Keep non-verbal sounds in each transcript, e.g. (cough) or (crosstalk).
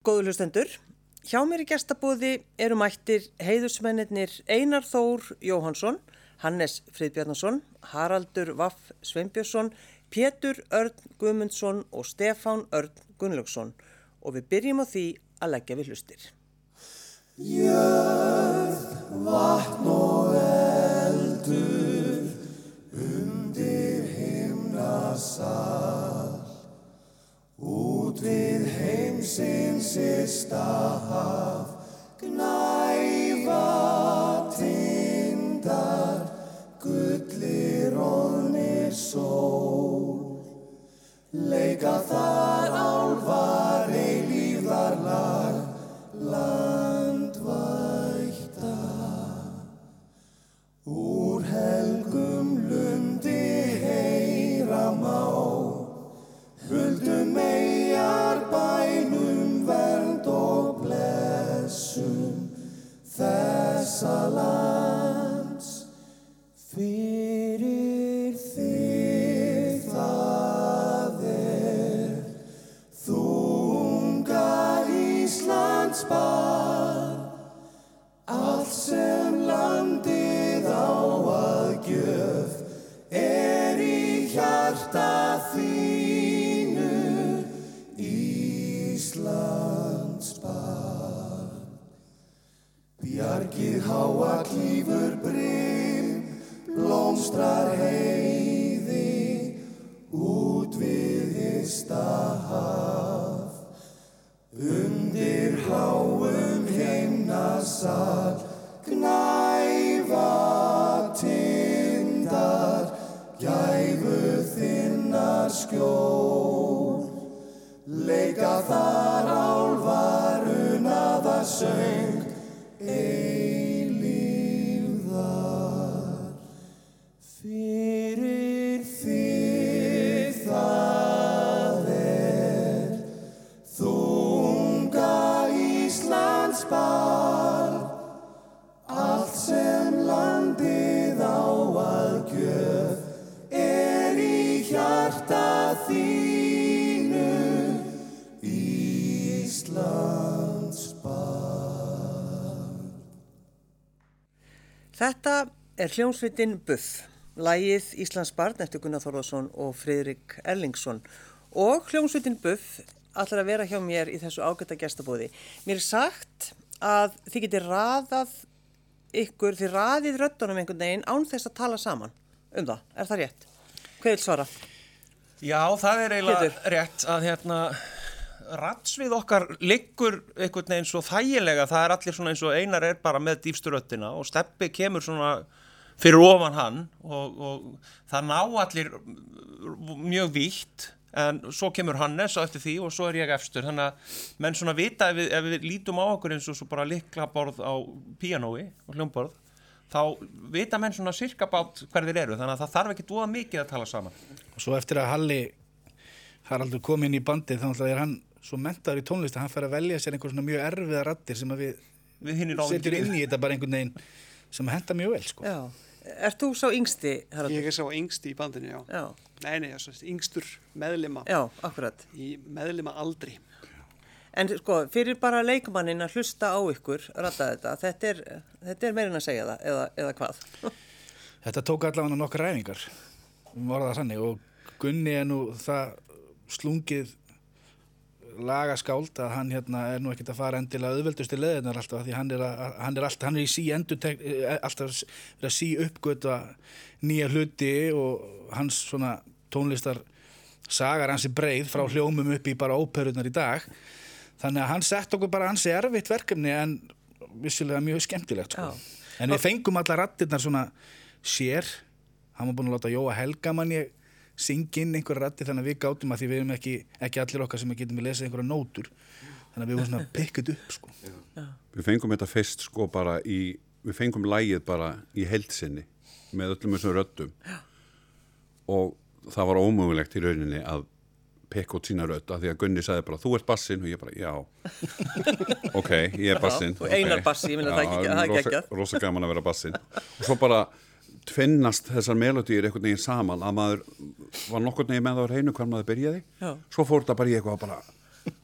Góðu hlustendur, hjá mér í gestabóði eru mættir heiðusmennir Einar Þór Jóhansson, Hannes Friðbjarnason, Haraldur Vaff Sveinbjörnsson, Pétur Örn Guðmundsson og Stefán Örn Gunnlaugsson og við byrjum á því að leggja við hlustir. Jörð, vatn og eldur undir himnasal Út við heimsins sista haf, gnæfa tindar, gullir óðnir sól. Leika þar álvar þessa blómstrar heiði, út við ysta haf. Undir háum heimnasal, gnæfa er hljómsveitin Buff, lægið Íslands barn eftir Gunnar Þorðarsson og Friðrik Erlingsson og hljómsveitin Buff ætlar að vera hjá mér í þessu ágæta gestabóði. Mér er sagt að þið getur raðað ykkur, þið raðið röddunum einhvern veginn án þess að tala saman um það. Er það rétt? Hvað vil svara? Já, það er eiginlega Pétur. rétt að hérna rattsvið okkar liggur einhvern veginn svo þægilega, það er allir svona eins og einar er bara með dýfstu röttina og steppi kemur svona fyrir ofan hann og, og það ná allir mjög vítt en svo kemur Hannes á eftir því og svo er ég efstur þannig að menn svona vita ef við, ef við lítum á okkur eins og svo bara liklaborð á píanói og hljómborð þá vita menn svona sirka bát hver þeir eru þannig að það þarf ekki dúða mikið að tala saman og svo eftir að Halli Haraldur kom inn í bandið þá náttúrulega er hann svo mentaður í tónlist að hann fær að velja sér einhver svona mjög erfiða rattir sem að við við setjum inn í þetta bara einhvern veginn sem henda mjög vel sko. Já. Er þú sá yngsti, Haraldur? Ég er sá yngsti í bandinu, já. Já, Nei, nei, ég er yngstur meðlima já, akkurat. í meðlima aldri. En sko, fyrir bara leikmannin að hlusta á ykkur, rætta þetta, þetta er, þetta er meirinn að segja það, eða, eða hvað? (laughs) þetta tók allavega nokkar ræfingar um orða þannig og Gunni er nú það slungið lagaskáld að hann hérna er nú ekkert að fara endilega auðveldusti leðinar alltaf því hann er, að, hann er alltaf, hann er í sí endur alltaf verið að sí uppgöta nýja hluti og hans svona tónlistar sagar hans er breið frá hljómum upp í bara óperunar í dag. Þannig að hann sett okkur bara hans er erfitt verkefni en vissilega mjög skemmtilegt sko. En við fengum alla rattirnar svona sér. Hann var búin að láta Jóa Helgamann ég syngja inn einhverja rætti þannig að við gátum að því við erum ekki, ekki allir okkar sem getum við lesið einhverja nótur. Þannig að við vorum svona pikkut upp sko. Við fengum þetta fyrst sko bara í, við fengum lægið bara í heldsinni með öllum þessum röddum. Og það var ómögulegt í rauninni að pekka út sína rödd af því að Gunni sagði bara þú ert bassin og ég bara já. (laughs) Ok, ég er bassin og Einar bassi, ég meina það ekki- það er rosa, geggjað. rosa gaman að vera bassin og svo bara tvinnast þessar melodýr einhvern veginn saman að maður var nokkurn veginn með það á reynu hvað maður byrjaði Já. svo fór þetta bara í eitthvað bara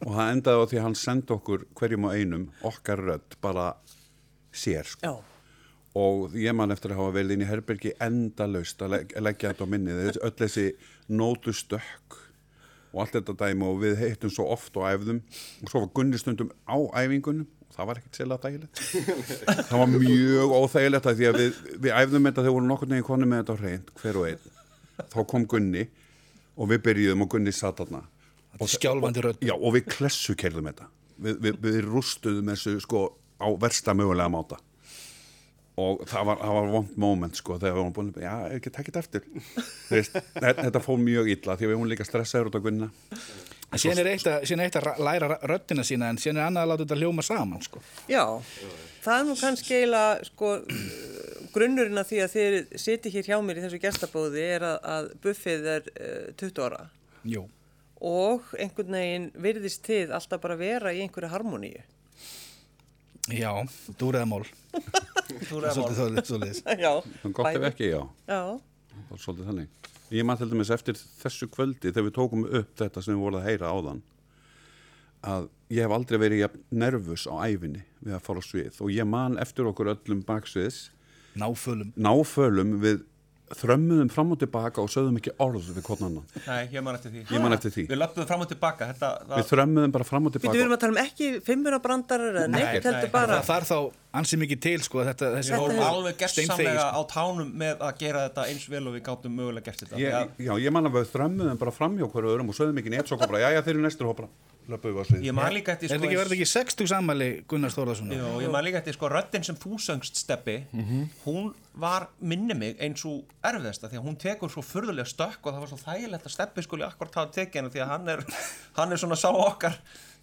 og það endaði á því að hann sendi okkur hverjum og einum okkar rödd bara sér sko. Og ég man eftir að hafa verið inn í herbergi endalaust að leg leggja þetta á minnið Þessi- öll þessi nótustökk og allt þetta dæmi og við heittum svo oft og æfðum og svo var Gunni stundum á æfingunum það var ekkert sérlega þægilegt (laughs) það var mjög óþægilegt að því að við, við æfðum þetta þegar voru nokkur neginn konni með þetta á hreint hver og einn þá kom Gunni og við byrjuðum og Gunni satt rödd. Já, og við klessu kerðum þetta. Við, við, við rústuðum þessu sko á versta mögulega máta. Og það var, það var vond moment sko þegar við vorum búin já, ekki takkit eftir. Þú veist, þetta fór mjög illa því að við vorum líka stressaður út á gunna. En síðan er eitt að, er eitt að ra- læra ra- röddina sína en síðan er annað að láta þetta hljóma saman, sko. já, það er nú kannski eiginlega sko grunnurinn að því að þið siti hér hjá mér í þessu gestabóði er að, að buffið er uh, 20 ára Jú. og einhvern veginn virðist þið alltaf bara vera í einhverju harmoníu. Já. (laughs) (laughs) Já, En gott ef ekki, já. Já. Ég man til dæmis eftir þessu kvöldi þegar við tókum upp þetta sem við vorum að heyra áðan að ég hef aldrei verið jafn nervus á æfinni við að fara á svið og ég man eftir okkur öllum baksviðs Náfölum. náfölum við þrömmuðum fram og tilbaka og sögðum ekki orð við hvort annan. Nei, ég man eftir því. Ég man eftir því. Við löpum fram og tilbaka, þetta Við var... þrömmuðum bara fram og Við tilbaka. erum að tala um ekki fimmurabrandarar eða neitt nei, heldur bara. Það þarf þá ansi mikið til, sko, þetta, þessi Við vorum alveg gersamlega sko. á tánum með að gera þetta eins vel og við gátum mögulega gert þetta. Ég, já, ég man að við þrömmuðum bara fram hjá hverju öðrum og sögðum ekki neitt svo kom bara, já, já, þeir eru næstur hópra. Löpuðu á svið. ég man líka eftir Er þetta ekki verið ekki 60 sammæli Gunnars Þórðarssonar? Jú, ég man líka eftir sko röddinn sem þú söngst steppi, hún var minni mig eins og erfiðasta því að hún tekur svo furðulega stökk og það var svo þægilegt að steppi skuli akkurat hafa tekið henni því að hann er, (laughs) hann er svona sá okkar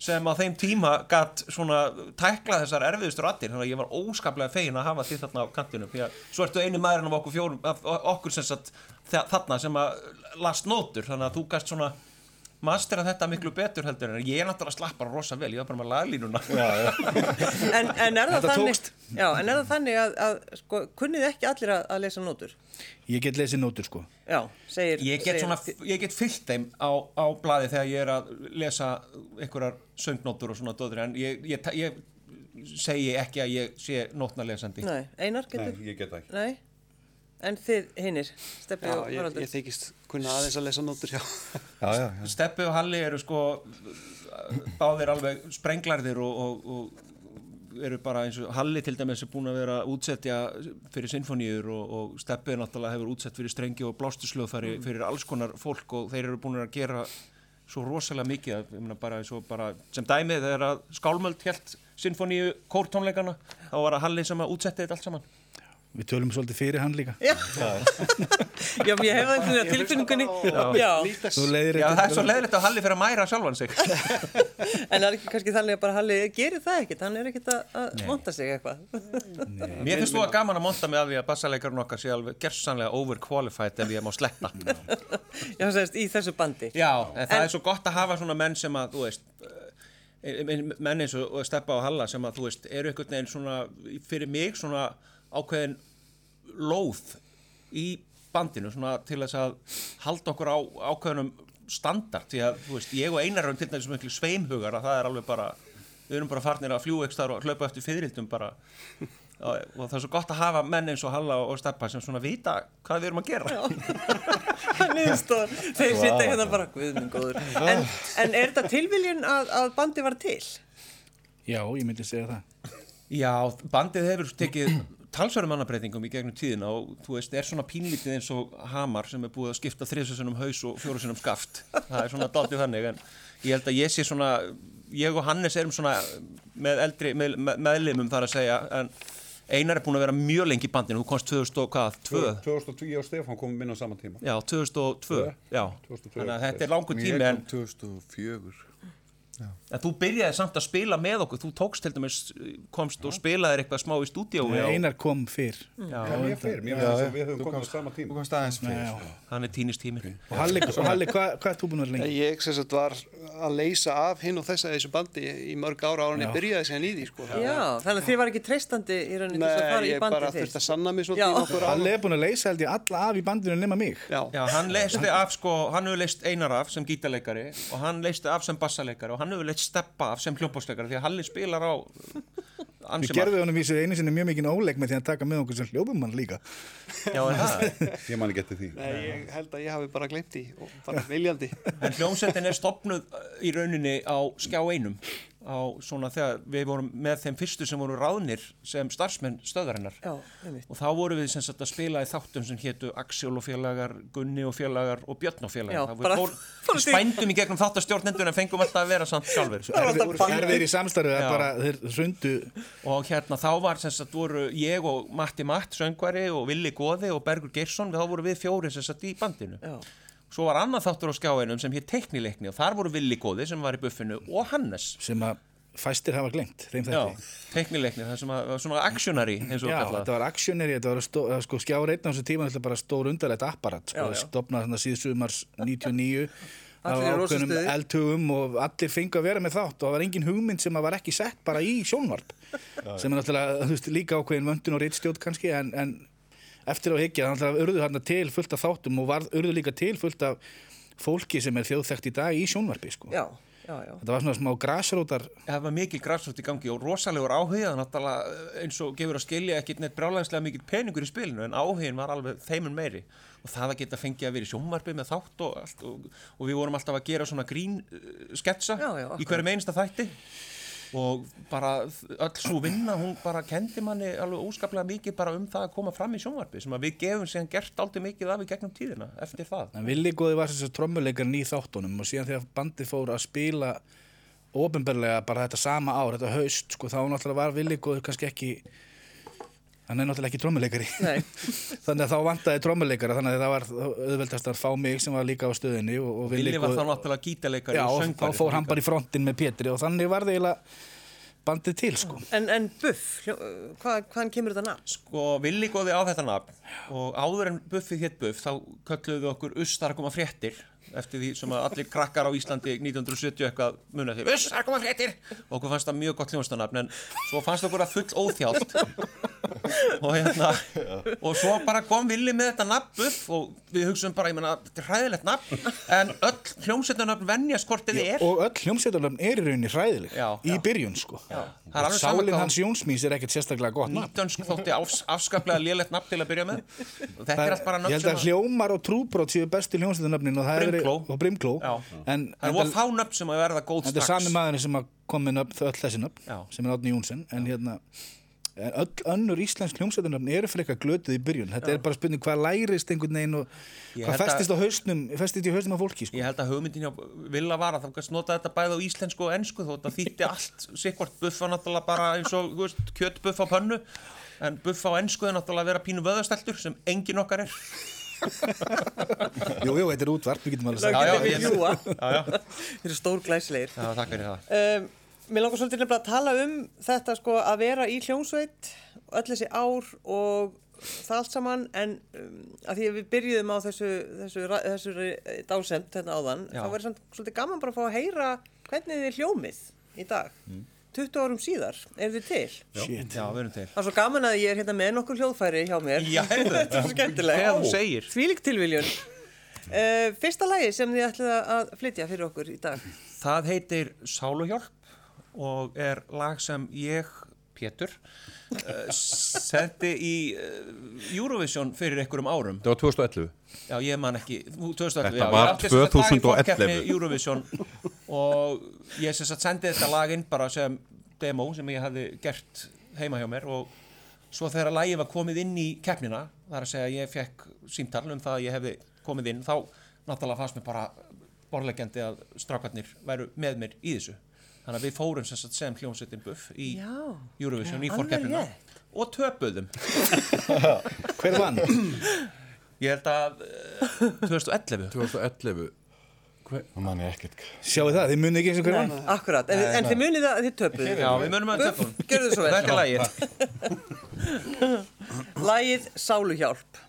sem á þeim tíma gatt svona tækla þessar erfiðustu raddir þannig að ég var óskaplega fegin að hafa því þarna á kantinu því að svo ertu einu maðurinn af okkur fjórum af okkur sem sagt þa- þarna sem að last nótur þannig að þú gast svona mastera þetta miklu betur heldur en ég er náttúrulega slappar rosa vel, ég var bara með laglínuna (laughs) En, en er það Þetta þannig, já, en er það þannig að, að sko, kunnið ekki allir að, að lesa nótur? Ég get lesið nótur, sko. Já, segir... Ég get, segir- svona, ég get fyllt þeim á, á blaði þegar ég er að lesa einhverjar söngnótur og svona dóður en ég, ég, ég, segi ekki að ég sé nótnalesandi. Nei, Einar Nei, getur... ég get ekki. Nei. En þið hinnir, Steppi Já, og ég, Haraldur. ég þykist kunna aðeins að lesa nótur, já. Já, já, já. Steppi og Halli eru sko báðir alveg sprenglarðir og, og, og eru bara eins og Halli til dæmis er búin að vera að útsetja fyrir sinfoníur og, og Steppi náttúrulega hefur útsett fyrir strengi og blástusljóðfæri fyrir alls konar fólk og þeir eru búin að gera svo rosalega mikið að, ég meina, bara, eins og bara, sem dæmið þegar að Skálmöld helt sinfoníu kórtónleikana þá var að Halli sem að útsetti þetta allt saman Við tölum svolítið fyrir hann líka. Já, já, ég hef það á tilfinningunni. Já. Þú leiðir Já, það er svo leiðilegt að Halli fyrir að mæra sjálfan sig En það er ekki kannski þannig að bara Halli gerir það ekkert, hann er ekkert að, að monta sig eitthvað. Mér finnst þú að gaman að monta mig af því að bassalegarinn okkar sé alveg gersanlega overqualified ef ég má sletta Já, sérst, í þessu bandi. Já, en það En- er svo gott að hafa svona menn sem að, þú veist, eh, menn eins og Steppa og Halla sem að, þú veist, eru einhvern ákveðin lóð í bandinu, svona til þess að halda okkur á ákveðinum standard, því að, þú veist, ég og Einar erum til dæmis miklu sveimhugar að það er alveg bara, við erum bara farnir að fljúa ekki þar og hlaupa eftir fyririldum bara og, og það er svo gott að hafa menn eins og Halla og Steppa sem svona vita hvað við erum að gera (laughs) Niðurstóð, þeir sitja hérna bara, guðminn góður. En, en er þetta tilviljun að, að bandi var til? Já, ég myndi segja það. Já, bandið hefur tekið talsverðum mannabreitingum í gegnum tíðina og þú veist, er svona pínlítið eins og Hamar sem er búið að skipta þriðsessunum haus og fjórusunum skaft. Það er svona daldið þannig en ég held að ég sé svona ég og Hannes erum svona með eldri, með, meðlimum þar að segja en Einar er búin að vera mjög lengi í bandinu, þú komst 2002 2002, ég og Stefán komum inn á saman tíma. Já, 2002 Þannig að þetta er langu tími en 2004 Já. en þú byrjaði samt að spila með okkur. Þú tókst til dæmis, komst já. og spilaði eitthvað smá í stúdíu einar kom fyrr. Já, ég fyrr, mér finnst að við höfum komið á sama tím hann er tínist tími og Halli, Halli hvað hva er þú búin að vera lengi? ég sagt, var að leysa af hinn og þess að þessu bandi í mörg ára ára en ég byrjaði sér nýði sko. þannig að þið var ekki treystandi í rauninni til að fara í bandi þess ég bara þurfti að sanna mér svona Halli er búin að leysa held ég alla af í bandinu nema mig. Sko, hann hefur leyst einar af sem gítarleikari og hann hann hefur leitt steppa af sem hljómbásleikari því að Halli spilar á Við gerðum honum vísið einu sinni mjög mikið óleik með því að taka með okkur sem hljóðumann líka. Já, er það? (laughs) Ég man ekki eftir því. Nei, ég held að ég hafi bara glemt því og bara viljandi. En hljómsveitin er stopnuð uh, í rauninni á skjá einum á svona þegar við vorum með þeim fyrstu sem voru ráðnir sem starfsmenn stöðarinnar Já, einmitt. og þá vorum við sem sagt að spila í þáttum sem hétu Axel og félagar, Gunni og félagar og Björn og Já, félagar Það bara- (laughs) við fór, við spændum í gegnum þáttastjórnendur en fengum alltaf að vera samt sjálfur (laughs) Erfið erfið í samstarfið að Já. bara þeir hrundu og hérna þá var sem sagt voru ég og Matti Matt söngvari og Willi Góði og Bergur Geirsson þá voru við fjóri sem sagt í bandinu Já. Svo var annað þáttur á skjáinum sem hétt teknileikni og þar voru Willi Góði sem var í buffinu og Hannes sem að fæstir hafa glengt þeim Já, þetta. teknileikni, það sem að var svona actionary eins og Já, kallað þetta var actioneri, þetta var stó, sko, skjára einn á þessu tíma, þetta var bara stór undarlegt apparat, sko, Já, já. þannig síðsumars 99 á stuði. eldhugum og allir fengu að vera með þátt og það var engin hugmynd sem að var ekki sett bara í sjónvarp sem er náttúrulega, veist, líka ákveðin vöndun og rittstjótt kannski, en, en eftir á higgja, þannig að urðu þarna til fullt af þáttum og var, urðu líka til fullt af fólki sem er þjóðþekkt í dag í sjónvarpi, sko. Já, já, já. Þetta var svona smá grasrótar Það var mikil græsrótt í gangi og rosalegur áhuga náttúrulega eins og gefur að skilja ekkit neitt brálæðislega mikil peningur í spilinu en áhugin var alveg þeimun meiri og það að geta fengið að vera í sjónvarpi með þátt og allt og, og við vorum alltaf að gera svona grín uh, sketsa Já, já, í hverju einasta þætti og bara öll svo vinna hún bara kendi manni alveg óskaplega mikið bara um það að koma fram í sjónvarpi sem að við gefum síðan gert aldrei mikið af í gegnum tíðina eftir það. En Willi Góði var þess að trommuleikarinn í þáttunum og síðan þegar bandið fór að spila ofinberlega bara þetta sama ár, þetta haust, sko, þá náttúrulega var Willi Góði kannski ekki, hann er náttúrulega ekki trommuleikari. Nei. (laughs) þannig að þá vantaði trommuleikara, þannig að það var auðveldast að fá mig sem var líka á stöðinni og, og Villi var þá náttúrulega gítarleikari já, og þá fór hann bara í frontin með Pétri og þannig var það eiginlega bandið til, sko. En, en Buff, hvað, hvaðan kemur þetta nafn? Sko, Willi góði á þetta nafn og áður en Buffið hétt Buff þá kölluðu við okkur Ustar að koma fréttir eftir því sem að allir krakkar á Íslandi 1970 eitthvað munið því Ustar að koma fréttir og okkur fannst það mjög gott hljóðstanafn en svo fannst okkur það full óþjált og hérna og svo bara kom Willi með þetta nafn Buff og við hugsaum bara, ég menna, þetta er hræðilegt nafn en öll hljómsveitarnafn venjast hvort þið er Og öll hljómsveitarnafn er í rauninni hræðileg Já, í já. byrjun, sko. það alveg sama Sálin hvað- hans Jónsmís er ekkert sérstaklega gott nafn. Nýtönsk þótti afs, afskaplega lélegt nafn til að byrja með þetta er allt bara ég nöfn held sem að hljómar og trúbrót séu bestu hljómsveitarnafnin og Brimkló. Það er voru fá nöfn sem að verða góð þetta er strax sami maðurinn sem kom með nöfn, öll þessi nöfn sem er Átni Jónsson en hérna en öll önnur íslensk hljómsveitarnöfn eru frekar glötuð í byrjun. Þetta er bara spurning hvað lærist einhvern veginn og Ég hvað að- festist á hausnum festist í hausnum á fólki sko. Ég held að hugmyndin hjá Villa var að það kannski nota þetta bæði á íslensku og ennsku þó þetta þýtti allt sikkvort. Buffa náttúrulega bara eins og kjötbuff á pönnu en buffa á ennsku er náttúrulega að vera pínu vöðasteltur sem engin okkar er. Jú, jú, þetta er útvarp, við getum alveg Já, já, já. Já, já, Þeir eru stór glæsleir. já, takk fyrir það. Um, mér langar svolítið nefnilega að tala um þetta sko að vera í hljómsveit öll þessi ár og það allt saman en um, að því að við byrjuðum á þessu, þessu, þessu dásend hérna áðan Já. þá verður samt svolítið gaman bara að fá að heyra hvernig þið hljómið í dag. 20 árum síðar, er þið til? Shit. Já, við erum til. Það er svo gaman að ég er hérna með nokkur hljóðfæri hjá mér. Já, (laughs) þetta er svo skemmtilega Þegar þú segir. Þvílík tilviljun. Uh, Fyrsta lagi sem þið ætlið að flytja fyrir okkur í dag. Það heitir Sáluhjálp og er lag sem ég, Pétur uh, (laughs) sendi í uh, Eurovision fyrir einhverjum árum Það var 2011. Já, ég man ekki, þú- 2011 Þetta já, var átti sem sagt dag í 2011. forkeppni Eurovision (laughs) og ég sem sagt sendi þetta lag inn bara sem demo sem ég hafði gert heima hjá mér og svo þegar lagið var komið inn í keppnina þar að segja að ég fekk símtal um það að ég hefði komið inn þá náttúrulega fannst mér bara borlegjandi að strákarnir væru með mér í þessu þannig að við fórum sem, sem hljómsveitin Buff í Já. Eurovision í rétt. og töpuðum (laughs) hver vann? ég held að uh, 2011 2011. Það man ég ekkert. sjáu það, þið munið ekki eins og hver vann? Akkurat, en, en þið munið að þið töpuð Já, við munum að töpum Gjörðu svo vel Þetta er lagið Lagið Sáluhjálp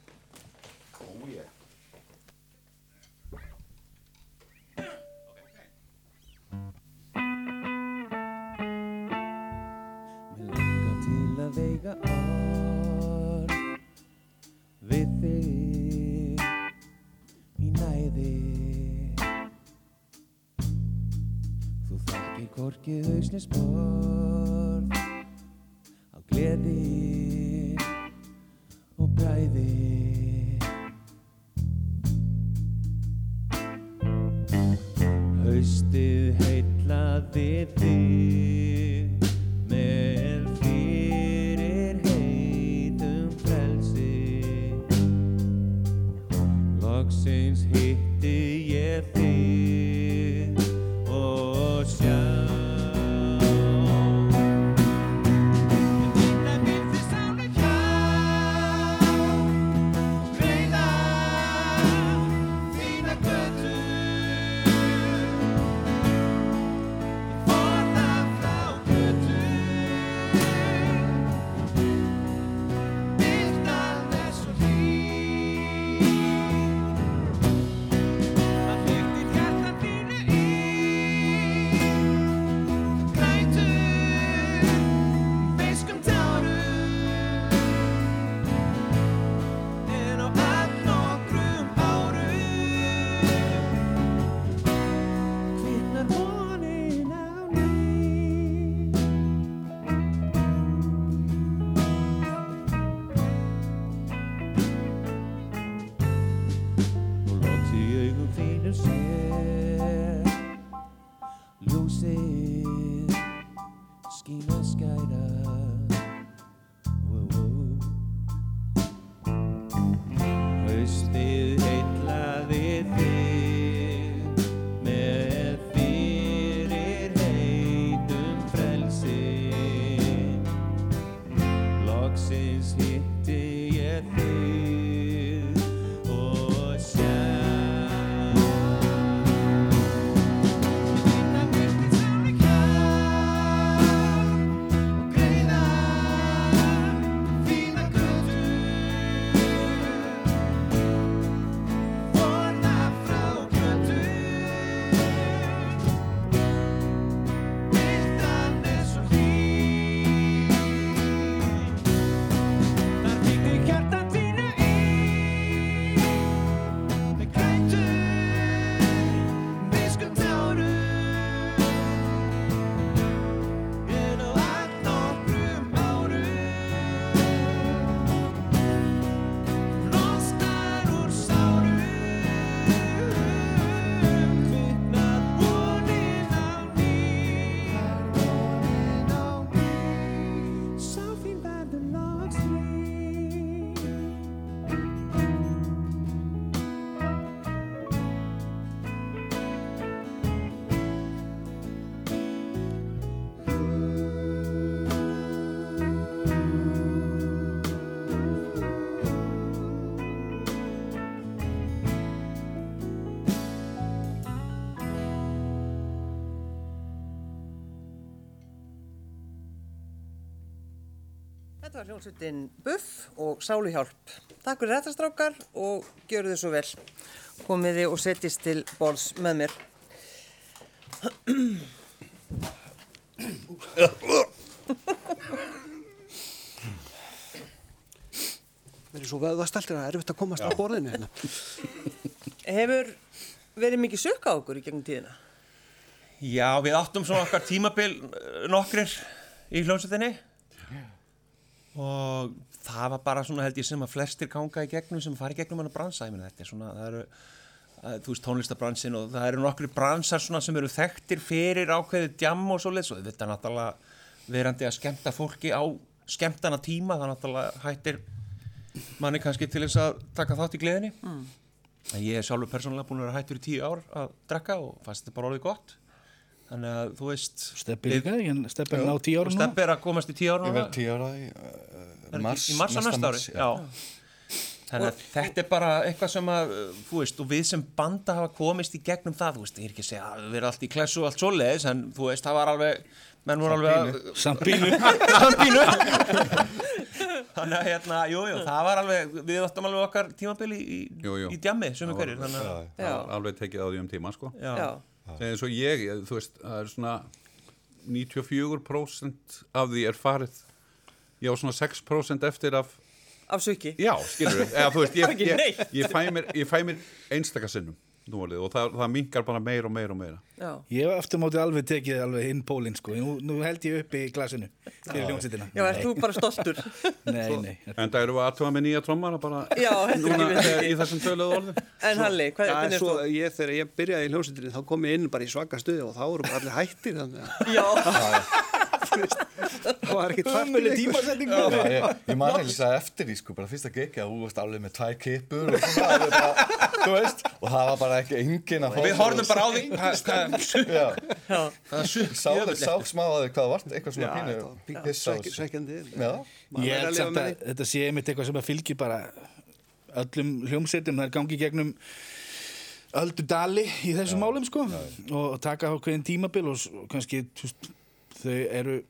veiga orð við þig í næði. Þú þarft Korki hausnis borð Á gleði og bræði. Haustið heitlaði þig var hljómsveitin Buff og Sáluhjálp. Takk fyrir þetta strákar og gjöru þið svo vel. Komiði og setjist til bóls með mér. Verið svo vöðvasteltir að það er erfitt að komast að borðinu hérna. Hefur verið mikið sökk á okkur í gegnum tíðina? Já, við áttum svona okkar tímabil eh, nokkrir í hljómsveitinni og það var bara svona held ég sem að flestir ganga í gegnum sem fara í gegnum hann að bransa, ég meina þetta er svona, það eru þú veist tónlistabransin og það eru nokkri bransar svona sem eru þekktir fyrir ákveðið djam og svoleiðs og þetta er náttúrulega verandi að skemmta fólki á skemmtana tíma, það náttúrulega hættir manni kannski til þess að taka þátt í gleðinni. Mm. ég er sjálfur persónulega búin að vera hættur í tíu ár að drekka og fannst þetta bara orðið gott þannig að þú veist Steppi líka, en Steppi er ná tíu ára. Steppi er að komast í tíu ára Ég verð tíu ára í uh, mars, í mars á næsta ári? já. þannig að þetta er bara eitthvað sem að þú veist, og við sem banda hafa komist í gegnum það, þú veist, ég er ekki að segja að við erum allt í klessu og allt svoleiðis, en þú veist, það var alveg menn voru alveg að Sambínu. (laughs) Sambínu þannig að hérna, jú, jú, það var alveg við áttum alveg okkar tímabili í, í djammi, sem við var alveg tekið á því um tíma sko. Já, Já. Eins og ég, ég, þú veist, það er svona 94% af því er farið ég á svona 6% eftir af Af söki. já, skilur við, eða þú veist, ég, (laughs) ég, neitt. ég, fæ mér, ég mér einstaka núvalið og það, það minkar bara meira og meira og meira Já. Ég hef eftir móti alveg tekið alveg inn pólinn sko. Nú, nú held ég uppi í glasinu fyrir hljómsýttina. Já, ert þú bara stoltur? (laughs) Nei, nei. En það eru við aðtöfa með nýja trommara bara Já, núna í þessum töluðu orðum En Halli, hvað, er svo þú? ég, þegar ég byrjaði í hljómsveitinni þá kom ég inn bara í svaka stuði og þá voru bara allir hættir þannig að Já, það var ekkert fært Ömmuleg tímasetning. Já, ég, ég man heil að eftir því sko, bara fyrsta gig að þú varst alveg með tvær kippur og svona, alveg bara, þú veist, og það var bara ekki engin að fá Við horfum bara á því. Hvað- hvað- Já, hvaða sukk sá, sá smá að þig hvað það vart, eitthvað svona pínu var Maður Ég held samt að þetta sé einmitt eitthvað sem að fylgir bara öllum hljómsveitum, það er gangi gegnum öldu dali í þessum málum sko og taka á hverjum tímabil og kannski þau eru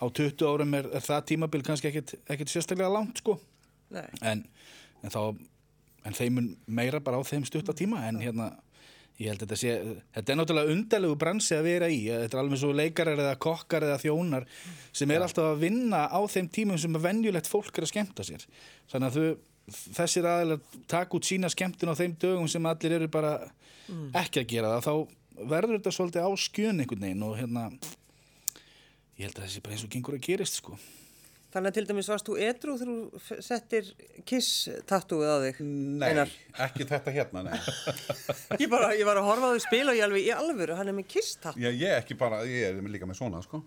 á 20 árum er, er það tímabil kannski ekkit, ekkit sérstaklega langt sko. En, en þá en þeim meira bara á þeim stutta tíma en hérna ég held að þetta sé þetta er náttúrulega undarlegu bransi að vera í. Þetta er alveg svo leikarar eða kokkar eða þjónar sem er alltaf að vinna á þeim tímum sem að venjulegt fólk er að skemmta sér. Þannig að þau þessir aðeinar taka út sína skemmtun á þeim dögum sem allir eru bara ekki að gera það. Þá verður þetta svolítið á skjön einhvern veginn og hérna ég held að þessi bara eins og gengur að gerist sko þannig að til dæmis varst þú edru þegar þú settir kiss-tattúið á þig? Nei, Einar? ekki þetta hérna, nei (laughs) Ég, bara, ég var að horfa á þig spila og ég alveg í alvöru, hann er með kiss-tattú. Já, ég er ekki bara, ég er líka með svona, sko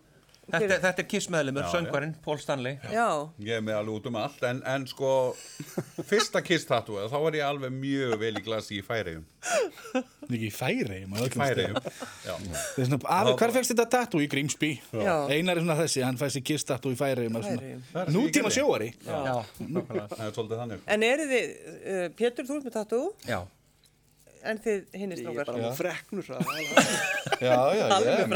Þetta, þetta er kissmeðlumur, söngvarinn, Pól Stanley. Já, Ég er með alveg út um allt, en, en sko fyrsta kiss tattoo, þá var ég alveg mjög vel í glasi í Færegjum Ekki í Færeyjum á öllum Færegjum, stöðum. já. Það er svona, afi, hvar fegst þetta tattoo í Grímsby? Já. Einar er svona þessi, hann fæst í það sem ég Nútíma sjóari. Já, Það er svolítið þannig. En eru þið, uh, Pétur, þú ert með tattú, já. En þið hinnir Ég er bara með freknur það var alveg- já, já, ég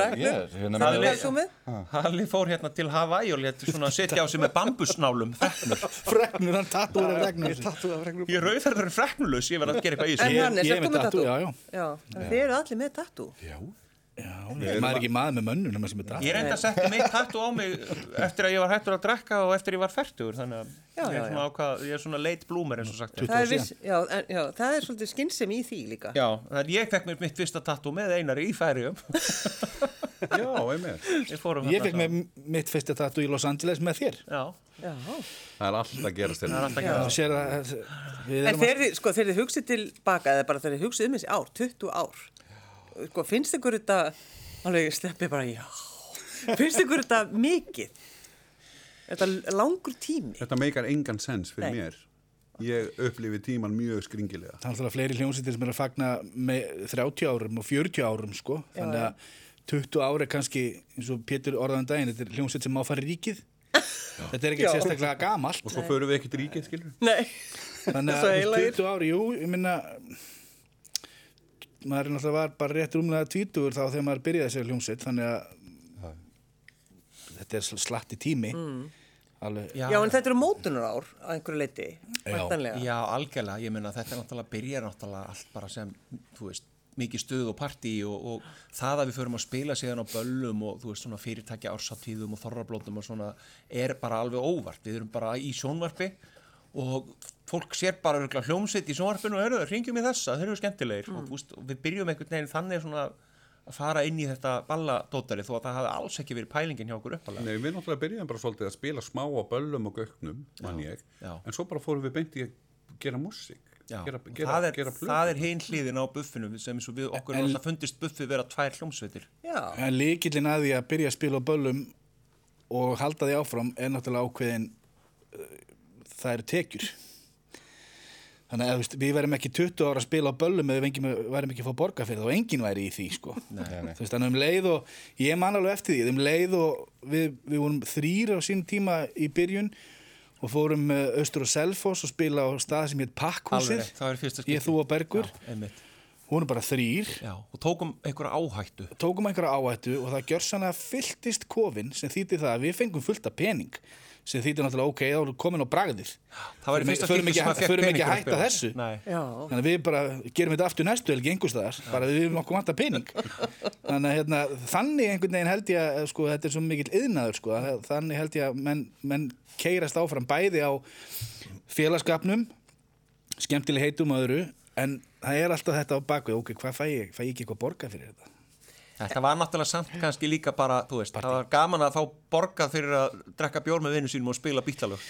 hérna? Halli fór hérna til Hawaii og létt svona setja á sig með bambusnálum freknur. (laughs) Fregnur, hann tattu það freknur. Ég er rauðferður freknulus, ég verð að gera eitthvað í En þessu. Ég ert er. Já, þannig að þið eru allir með tattú. Já, maður er ekki maður með mönnum nema sem er tattoo. Ég reynda að setja mitt tattu á mig eftir að ég var hættur að drekka og eftir ég var færtugur, þannig að Já, ég já, er svona ákvað, ég er svona late bloomer eins og sagt. Það er, viss, já, en, já, það er svolítið skynsemi í því líka. Já, þannig að ég fekk mér mitt fyrsta tattu með einari í færium. (laughs) Já, einmitt Ég Ég fekk með mitt fyrsta tattoo í Los Angeles með þér. Já, Já. Það er alltaf að gerast er Já. að við En erum þegar þið, sko, þegar þið hugsið tilbaka, eða bara þegar þið hugsið um þessi ár, 20 ár, sko, finnst ykkur þetta, alveg sleppið bara, já, finnst ykkur þetta mikið? Þetta langur tími? Þetta meikar engan sens fyrir Nei. mér Ég upplifi tíman mjög skringilega Það er alltaf fleiri hljómsýttir sem er að fagna með 30 árum og 40 árum sko. Þannig að 20 ári kannski, eins og Pétur orðaðan daginn, þetta er hljómsýtt sem má fara í ríkið. Þetta er ekki Já. sérstaklega gamalt. Og svo förum við ekkert ríkið, skilur Nei, Þannig Svo að heilagir. 20 ári, jú, ég minna maður er náttúrulega var bara rétt rúmlega tvítugur þá þegar maður byrjaði sér hljómsveit þannig að þetta er sl- slatti tími. Alveg, já, en þetta eru mótunar ár að einhverju leiti, Já. Já, algjörlega, ég meina þetta náttúrulega byrjar náttúrulega allt bara sem, þú veist, mikið stuð og partí og, og það að við förum að spila síðan á böllum og þú veist svona fyrirtækja ársatíðum og þorrablóndum og svona er bara alveg óvart, við erum bara í sjónvarpi og fólk sér bara hljómsveit í sjónvarpinu og eru, ringjum í þessa, þeir eru skemmtilegir. Og, þú veist, og við byrjum einhvern veginn þannig svona að fara inn í þetta balladótari þó að það hafi alls ekki verið pælingin hjá okkur uppalega. Nei, við náttúrulega byrjuðum bara svolítið að spila smá á böllum og göknum, mann ég. já. En svo bara fórum við beint í að gera músík gera, og gera, það er, það er hinn hliðin á buffinu sem eins og við okkur alltaf fundist buffið vera tvær hljómsveitir. Já, en líkillin að því að byrja að spila á böllum og halda því áfram er náttúrulega ákveðin uh, það eru tekjur þannig að við verðum ekki 20 ára að spila á böllum eða við verðum ekki að fá borga fyrir það og enginn væri í því sko. Nei, nei. Þú veist, þannig um leið og ég man alveg eftir því, um leið og við, við vorum þrýr á sínum tíma í byrjun og fórum uh, austur og Selfoss og spila á stað sem Alveg Pakkhúsið ég, þú og Bergur, Já, vorum bara þrýr Já, og tókum einhverja áhættu. Tókum einhverja áhættu og það gjör sann að fylltist kofin sem þýtti það að við fengum fullt af pening sem þýtti náttúrulega ok, þá erum við komin á bragðið. Það var í fyrsta ekki- sem að fekk förum ekki pening að hætta þessu. Þannig að við bara gerum þetta aftur næstu helgi einhvers staðar, bara við erum okkur vantar pening. (laughs) Þannig að hérna, þannig einhvern veginn held ég að sko, þetta er svo mikill yðnaður sko, að þannig held ég að menn, menn keirast áfram bæði á félagskapnum skemmtileg heitum og öðru en það er alltaf þetta á bakvið, ok, hvað fæ ég, fæ ég ekki eitthvað borgað fyrir þetta? Þetta var náttúrulega samt kannski líka bara, þú veist, það var gaman að fá borgað fyrir að drekka bjór með vinnu sínum og spila bítalög.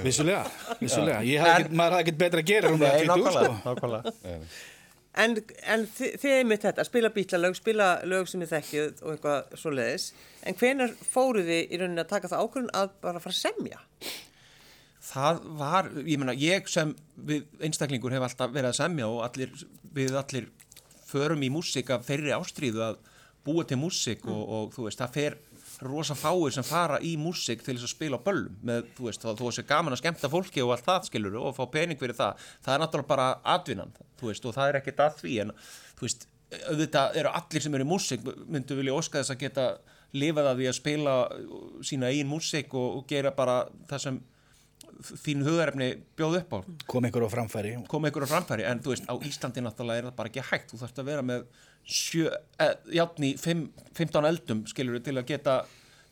Vissulega, vissulega, ég hafði maður hafði ekkert betra að gera um það 20, sko. nákvæmlega. (laughs) En, en þi- þið einmitt þetta, spila bítlalög, spila lög sem þið þekkið og eitthvað svoleiðis. En hvenar fóruð þið í rauninni að taka það ákvörðun að bara fara að semja? Það var, ég meina, ég sem við einstaklingur hef alltaf verið að semja og allir, við allir förum í músík af þeirri ástríðu að búa til músík og, og þú veist, það fer rosa fáir sem fara í músík til þess að spila á böllum með, þú veist, þá þú veist, gaman að skemmta fólki og allt það skilur og fá pening fyrir það. Það er náttúrulega bara atvinnan, þú veist, og það er ekkert að því en, þú veist, auðvitað eru allir sem eru í músík myndu vilja óska þess að geta lifað að því að spila sína eigin músík og, og gera bara það sem þín hugarefni bjóð upp á Kom einhver á framfæri. koma ykkur á framfæri en þú veist á Íslandi náttúrulega er það bara ekki hægt þú þarfst að vera með sjö, eh, játn í fimm, 15 eldum skilur til að geta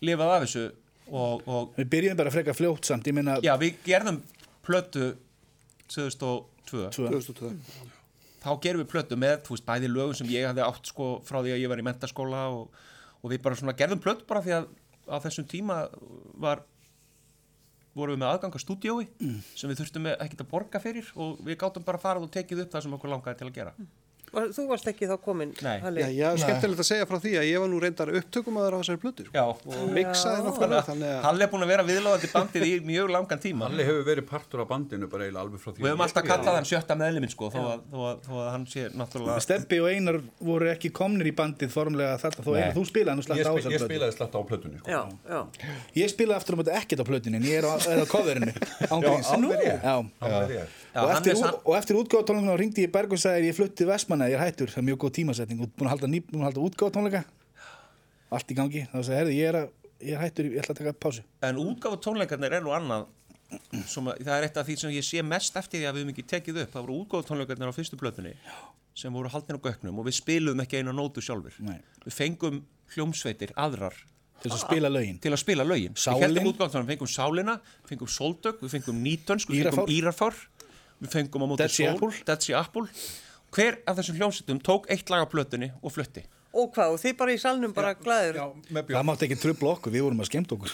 lifað af þessu og, og Við byrjum bara frekar fljótt samt, ég meina, já við gerðum plötu 2002 Tvö. 2002. þá gerum við plötu með þú veist bæði lögum sem ég hafði átt sko frá því að ég var í mentaskóla og, og við bara svona gerðum plötu bara því að á þessum tíma var vorum við með aðgang að stúdiói sem við þurftum ekkert að borga fyrir og við gátum bara farað og tekið upp það sem okkur langaði til að gera Og Þú varst ekki þá komin? Já, já, skemmtilegt að segja frá því að ég var nú reyndar upptökumæður á þessari plötu. sko. Já, og Miksaði að... Halli er búin að vera viðlóðandi bandið í mjög langan tíma Halli hefur verið partur af bandinu bara eiginlega alveg frá því Við höfum að alltaf kallað hann sjötta meðliminn sko þó að, þó, að, þó að hann sé náttúrulega Steppi og Einar voru ekki komnir í bandið formlega þarna, þó Einar, þú spilaði nú Ég, spil, ég spilaði slatt á plötunni sko. Já, já. Ég spilaði aftur á móti ekkert á er er. (laughs) Já, og, hann eftir, sann- út- og eftir útgáðtónleikana ringdi ég Berg og sagði ég flutti Vestmanna, ég er hættur, það er mjög góð tímasetning. Og búin að halda, að halda útgáðtónleika allt í gangi, þá ég er, að, ég er hættur, ég ætla að taka pásu. En útgáfu tónleikarnir er nú annað sem að, það er eitt af því sem ég sé mest eftir því að við höfum ekki tekið upp. Það voru útgáfu tónleikarnir á fyrstu blötunni sem voru haldnir á göknum og við spiluðum ekki einu nótu sjálfur. Nei. Við fengum hljómsveitir aðrar til að spila lögin. Til að spila lögin. Við fengum Sálina, við fengum Soldök við fengum Nítönsk, við fengum Írafár. Við fengum á móti Dead Sea Apple. Hver af þessum hljómsveitum tók eitt lag á plötunni og flutti? Og hvað, og þið bara í salnum bara glæður? það mátti ekki trubla okkur, við vorum að skemmt okkur.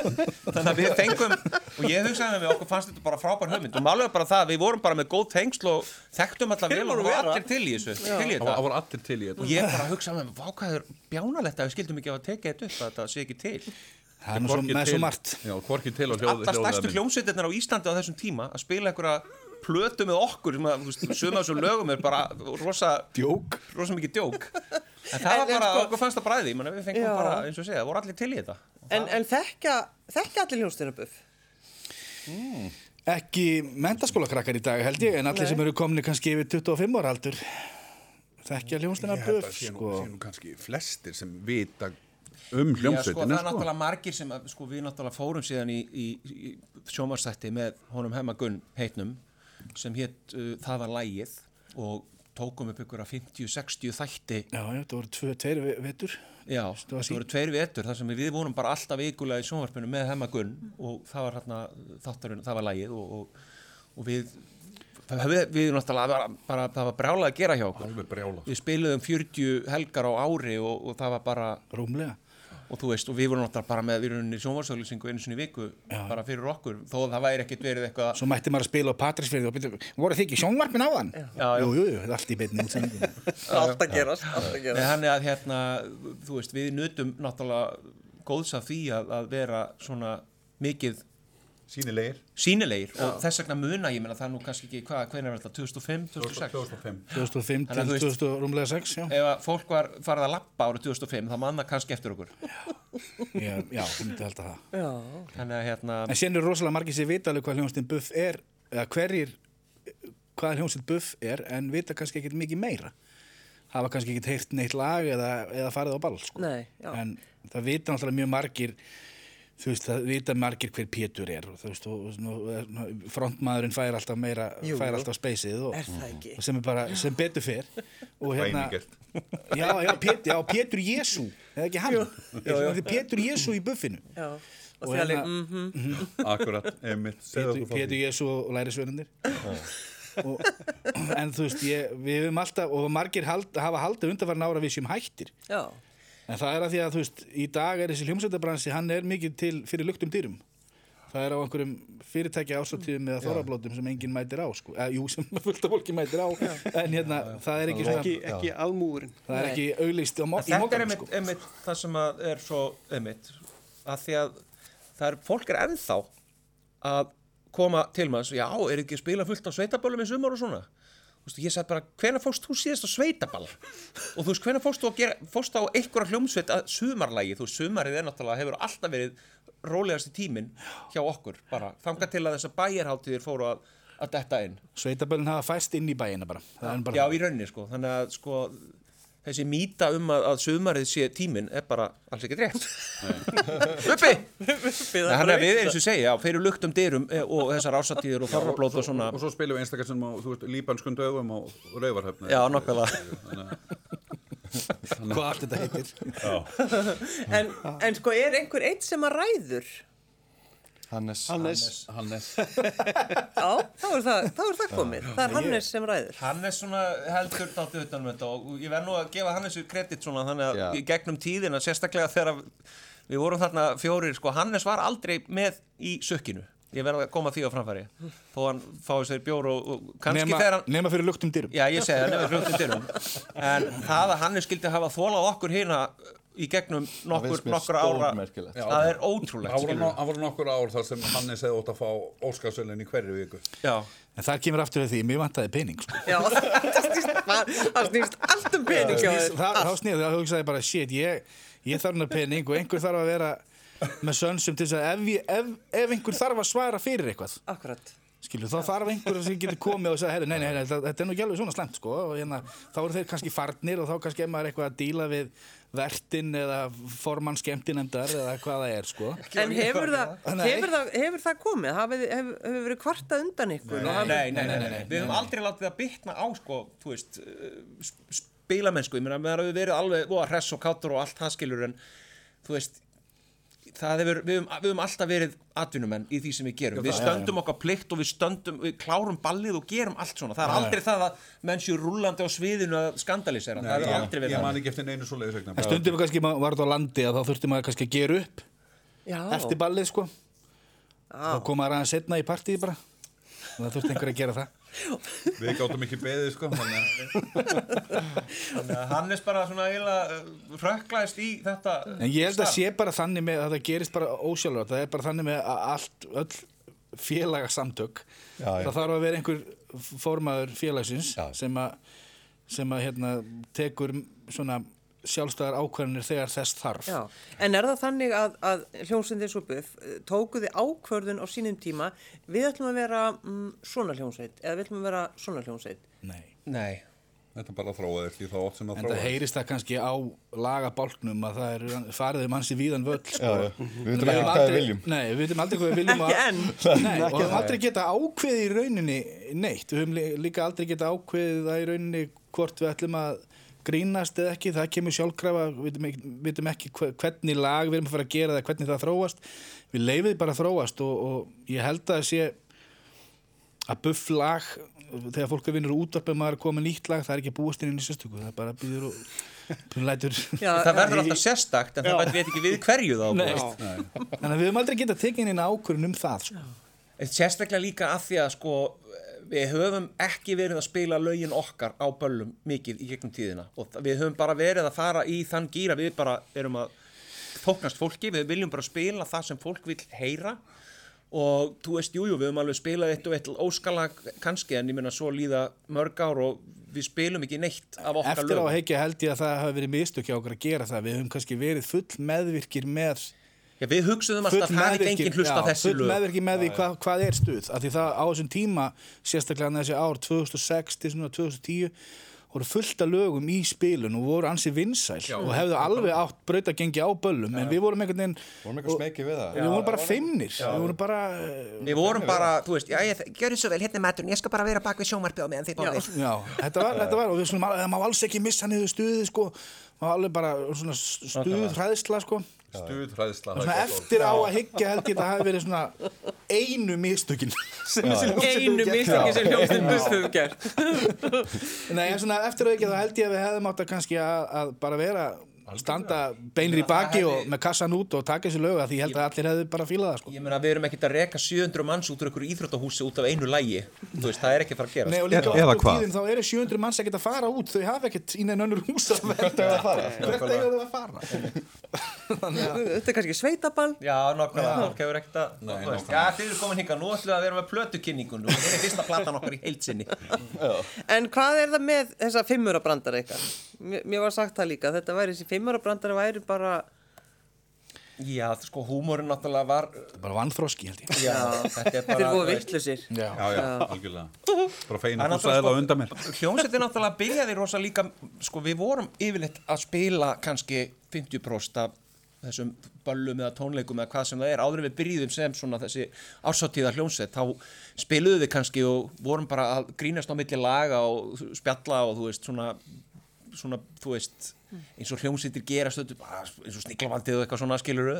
(laughs) Þannig að við fengum og ég hugsaði með okkur fannst þetta bara frábær hugmynd. Og málega bara það, við vorum bara með góð tengsl og þekktum alltaf vel og voru var allir til í þessu til í Það þetta. var- það allir til í og þetta ég bara hugsaði með mér, vákaður bjánalegt að við skildum ekki að tekið þetta upp að þetta sé ekki til. Það er nú svo, Hvorki með svo margt. Og allar stærstu hljómsveitirnar á Íslandi á þessum tíma að spila einhverja plötu með okkur sem að, þú veist, suma af þessum lögum er bara rosa, djók rosa mikið djók en það var bara, sko- okkur fannst það bræði menn, við fengum Já. bara, eins og segja, það voru allir til í þetta En, en þekkja, þekkja allir hljómsdýrabuff? ekki mentaskólakrakkar í dag held ég en allir Nei. sem eru komni kannski yfir 25 ára aldur þekkja hljómsleina Ég held að buff sé nú, sko. sé nú kannski flestir sem vita um Já, sko, það hljómsveitina er náttúrulega margir sem, að, sko, við náttúrulega fórum síðan í, í, í sjómarsætti með honum Hemma Gunn heitnum sem hétt uh, Það var lægið og tókum upp ykkur að 50-60 þætti. Já, já, það voru tveir ve- vetur. Já, það voru tveir vetur þar sem við vorum bara alltaf vikulega í sjónvarpinu með Hemma Gunn og það var hérna þátturinn, það var lægið og, og, og við við, við náttúrulega bara, bara, það var brjálað að gera hjá okkur. Við spiluðum 40 helgar á ári og, og það var bara rúmlega og þú veist, og við vorum náttúrulega bara með við erum í sjónvarsauðlýsingu einu sinni í viku bara fyrir okkur, þó að það væri ekkert verið eitthvað svo mætti maður að spila á Patrísfjörði og byrja, voru þið ekki sjónvarpin á hann? Já, já. Jú, jú, jú, er allt í beinni (laughs) Allt að gerast, að þannig að hérna, þú veist, við nutum náttúrulega góðs af því að, að vera svona mikið sínilegir sínilegir og þess vegna muna ég meina það er nú kannski ekki, hvað, hvernig er þetta, 2005, 2006 2005 2005 Þannig til að þú veist- 2000 rúmlega 6 já, ef að fólk var farið að lappa árið 2005 þá manna kannski eftir okkur. Já, já, ég myndi held að það. Já, þannig að hérna, En síðan eru rosalega margir sem vita alveg hvað hljómsveitin buff er eða hverjir hvað hljómsveit buff er en vita kannski ekkert mikið meira. Hafa kannski ekkert heyrt neitt lag eða, eða farið á ball sko. Nei, já. en það vita náttúrulega mjög margir þú veist, það vita margir hver Pétur er og þú veist, og, og, og frontmaðurinn fær alltaf meira, Jú, fær jú. alltaf speysið og, Er ekki? og sem er bara, sem betur fer og hérna (laughs) já, já, Pétur, já, Pétur Jésu eða ekki hann, já, já. Pétur Jésu í buffinu já. Og Og hérna- mhm. akkurat, einmitt segðu Pétur, okkur frá Pétur því. Jésu og lærisvörundir og, en þú veist, ég, við hefum alltaf og margir hald, hafa haldið undanfarn ára við séum hættir Já, en það er að því að þú veist, í dag er þessi hljómsveitabransi hann er mikið til fyrir luktum dýrum. Það er á einhverjum fyrirtækja ásáttíðum eða þorrablótum sem enginn mætir á sko. eða, jú, sem (laughs) fullt af fólki mætir á. En hérna, það er ekki svona ekki, ekki almúurinn það er ekki á mo- En í þetta er einmitt, sko. einmitt það sem að er svo einmitt að því að það er, fólk er ennþá að koma til maður já, er ekki að spila fullt á sveitaböllum í sumar og svona Veist, ég sagði bara, hvenær fórst þú síðast á sveitaball? Og þú veist, hvenær fórst þú að gera fórst á einhverja hljómsveit að sumarlægi þú veist, sumarið er náttúrulega, hefur alltaf verið rólegasti tíminn hjá okkur bara, þangað til að þessar bæjarháttíðir fóru að, að detta inn. Sveitaböllin hafa fæst inn í bæina bara, bara Já, í rauninni sko, þannig að sko þessi mýta um að, að sumarið sé tíminn er bara alls ekki rétt. Uppi! Þannig að við eins og segja, fyrir luktum dyrum eh, og þessar ásatíður og þorrablóð og svona. og svo spilum við einstakar sem á, þú veist, líbanskun dögum og rauvarhöfni Já, nokkulega hvað allt þetta heitir. En, en sko er einhver eitt sem að ræður? Hannes. Hannes. Hannes. (laughs) Já, þá er það, þá er það komið. Það er Hannes sem ræður. Hannes svona heldur dálítið utanum þetta og ég verð nú að gefa Hannesu kredit svona þannig að Já. í gegnum tíðina sérstaklega þegar við vorum þarna fjórir sko, Hannes var aldrei með í sökkinu ég verð að koma því á framfæri þó hann fái sér bjór og, og kannski nema, þegar hann nema fyrir luktum dýrum Já, ég segi það, nefnir fljóttum dyrum En það að Hannes skildi hafa þólað okkur hérna í gegnum nokkur, nokkur ára. Já, Það er ótrúlegt það voru nokkur ár þar sem Hannes hefði ótt að fá Óskarsvölin í hverju viku Já, en það kemur aftur við því, mér vantaði pening sko. Já, (laughs) það snýst, það snýst allt um pening Snýst- þér. það, þá snýði, þá hugsaði bara shit, ég, ég þarf hennar pening og einhver þarf að vera með sönsum til þess að ef, ef, ef einhver þarf að svara fyrir eitthvað Akkurat. skilju, þá þarf einhver sem getur komið og sagði, nei, nei, nei, þetta, er nú ekki alveg svona slemt sko, og hérna, þá eru þeir kannski farnir og þá kannski er maður eitthvað að díla við vertin eða formann skemmtinemdar eða hvað það er, sko En hefur það, Nei. hefur það, hefur það komið? Hafið, hefur, hefur verið kvartað undan ykkur? Nei, hafið- nei, nei, nei, nei. Við höfum aldrei látið það bitna á sko, þú veist sp- spilamennsku, ég meina, við höfum verið alveg voða hress og kátur og allt það skilur en þú veist hefur, við höfum, við höfum alltaf verið atvinnumenn í því sem við gerum, við stöndum okkar plikt og við stöndum, við klárum ballið og gerum allt svona, það er aldrei það að menn séu rúllandi á sviðinu að skandalisera, það hefur aldrei verið Ég það man ekki eftir neinu svo leiðisegna En stundum við kannski ma- var þetta á landi að þá þurfti maður kannski að gera upp Já, eftir ballið, sko. Þá kom maður aðeins setna í partíð bara. Það þurfti einhver að gera það Við gáttum ekki beðið sko þannig að Hannes bara svona eiginlega uh, hrökklaðist í þetta En ég held að starf. sé bara þannig með að það gerist bara ósjálfur, það er bara þannig með að allt, öll félagasamtök Já, já. það þarf að vera einhver formaður félagsins Já. sem að, sem að hérna, tekur svona sjálfstæðar ákvarðanir þegar þess þarf Já, en er það þannig að, að hljómsveitin svo buff tókuði ákvörðun á sínum tíma við ætlum að vera mm, svona hljómsveit eða við ætlum að vera svona hljómsveit Nei. Nei, Þetta bara þróaðist í þá átt sem að En það heyrist það kannski á lagabálknum að það er farið hans í víðan völl sko. Já, já. Við vitum Við ekki hvað við viljum. Nei, við veitum aldrei hvað við viljum Ekki að- enn. Nei, og við höfum aldrei geta ákveðið í rauninni neitt, við höfum lí- líka aldrei geta ákveðið það í rauninni hvort við ætlum að grínast eða ekki, það kemur sjálfkrafa við vitum ekki, vitum ekki hve- hvernig lag við erum að fara að gera það, hvernig það þróast. Við leifum því bara að þróast og, og ég held að það sé að buff lag þegar fólk er vinnur útvarp ef maður er komið nýtt lag, það er ekki að búast inn í sérstöku það er bara býður og Já, það verður alltaf sérstakt en það veit ekki við hverju þá þannig að við höfum aldrei getað tekið inn ákvörðun um það sko. Sérstaklega líka að því að sko við höfum ekki verið að spila lögin okkar á böllum mikið í gegnum tíðina. Og við höfum bara verið að fara í þann gýra við bara erum að þóknast fólki, við viljum bara spila það sem fólk vil heyra. Og þú veist, jújú, jú, við höfum alveg spilað eitt og eitt óskalag kannski en ég meina svo líða mörg ár og við spilum ekki neitt af okkar eftir á heikja held ég að það hafi verið mistök hjá okkur að gera það. Við höfum kannski verið full meðvirkir með Já, við hugsuðum full alltaf að það er ekki engin hlusta á þessi full lög. meðvirkir með því hvað, hvað er stuð. Af því það á þessum tíma, sérstaklega þessi ár 2006 til svona 2010 voru fullt af lögum í spilun og voru ansi vinsæl og hefðu alveg átt brautagengi á böllum. En við vorum einhvern veginn Vorum eitthvað smekið við það. við vorum bara feimnir við vorum bara eh, Við vorum bara, þú veist, já, ég, gjörðu svo vel, hérna er maturinn, ég skal bara vera bak við sjómarpið á meðan þið báðir. Já, þetta var, þetta var og við svona, það má alls ekki missa niður stuði sko, má alveg bara svona stuð hræðsla sko. Stuðhræðsla Svona eftir á að hyggja held ég að það hafi verið svona einu mistökin Einu hefur gert. mistöki sem Buff hefur gert. Nei, svona eftir að ekki þá held ég að við hefðum átt að kannski að, að bara vera standa beinir í baki Það og hefði- með kassan út og taka þessi lög að því ég held að allir hefðu bara fílað það sko. Ég meina, við erum ekkert að reka 700 manns út úr einhverju íþróttahúsi út af einu lægi. Þú veist, það er ekki að fara að Nei, gera. og líka Eða oft á hvað? tíðin þá eru 700 manns ekkert að fara út þau hafa ekkert í neinn önnur hús að verða að fara? hvert eiga þau að fara Þetta er kannski sveitaball. Já. Nei, Já, þið eru komin hingað, nú ætlum við að vera með plötukynningun og þetta er fyrsta platan okkar í heilsinni. En hvað er það með þessa fimmurabrandara ykkar? Mér, mér var sagt það líka, þetta væri þessi fimmurabrandara væri bara, Já, sko, húmórin náttúrulega var... bara vannþroski held ég. Já, þetta er bara... voru þú veist, vittlusir. Já. Já, já, algjörlega. Bara feina er það á undan mér. sko, hljómsveitin náttúrulega byrjaði rosa líka, sko við vorum yfirleitt að spila kannski 50% af þessum böllum eða tónleikum eða hvað sem það er, áður en við byrjuðum sem svona þessi ársáttíða hljómsveit, þá spiluðum við kannski og vorum bara að grínast á milli laga og spjalla og þú veist svona, svona þú veist, eins og hljómsveitir gera stöðu, bara eins og sniklavaldið og eitthvað svona skiluru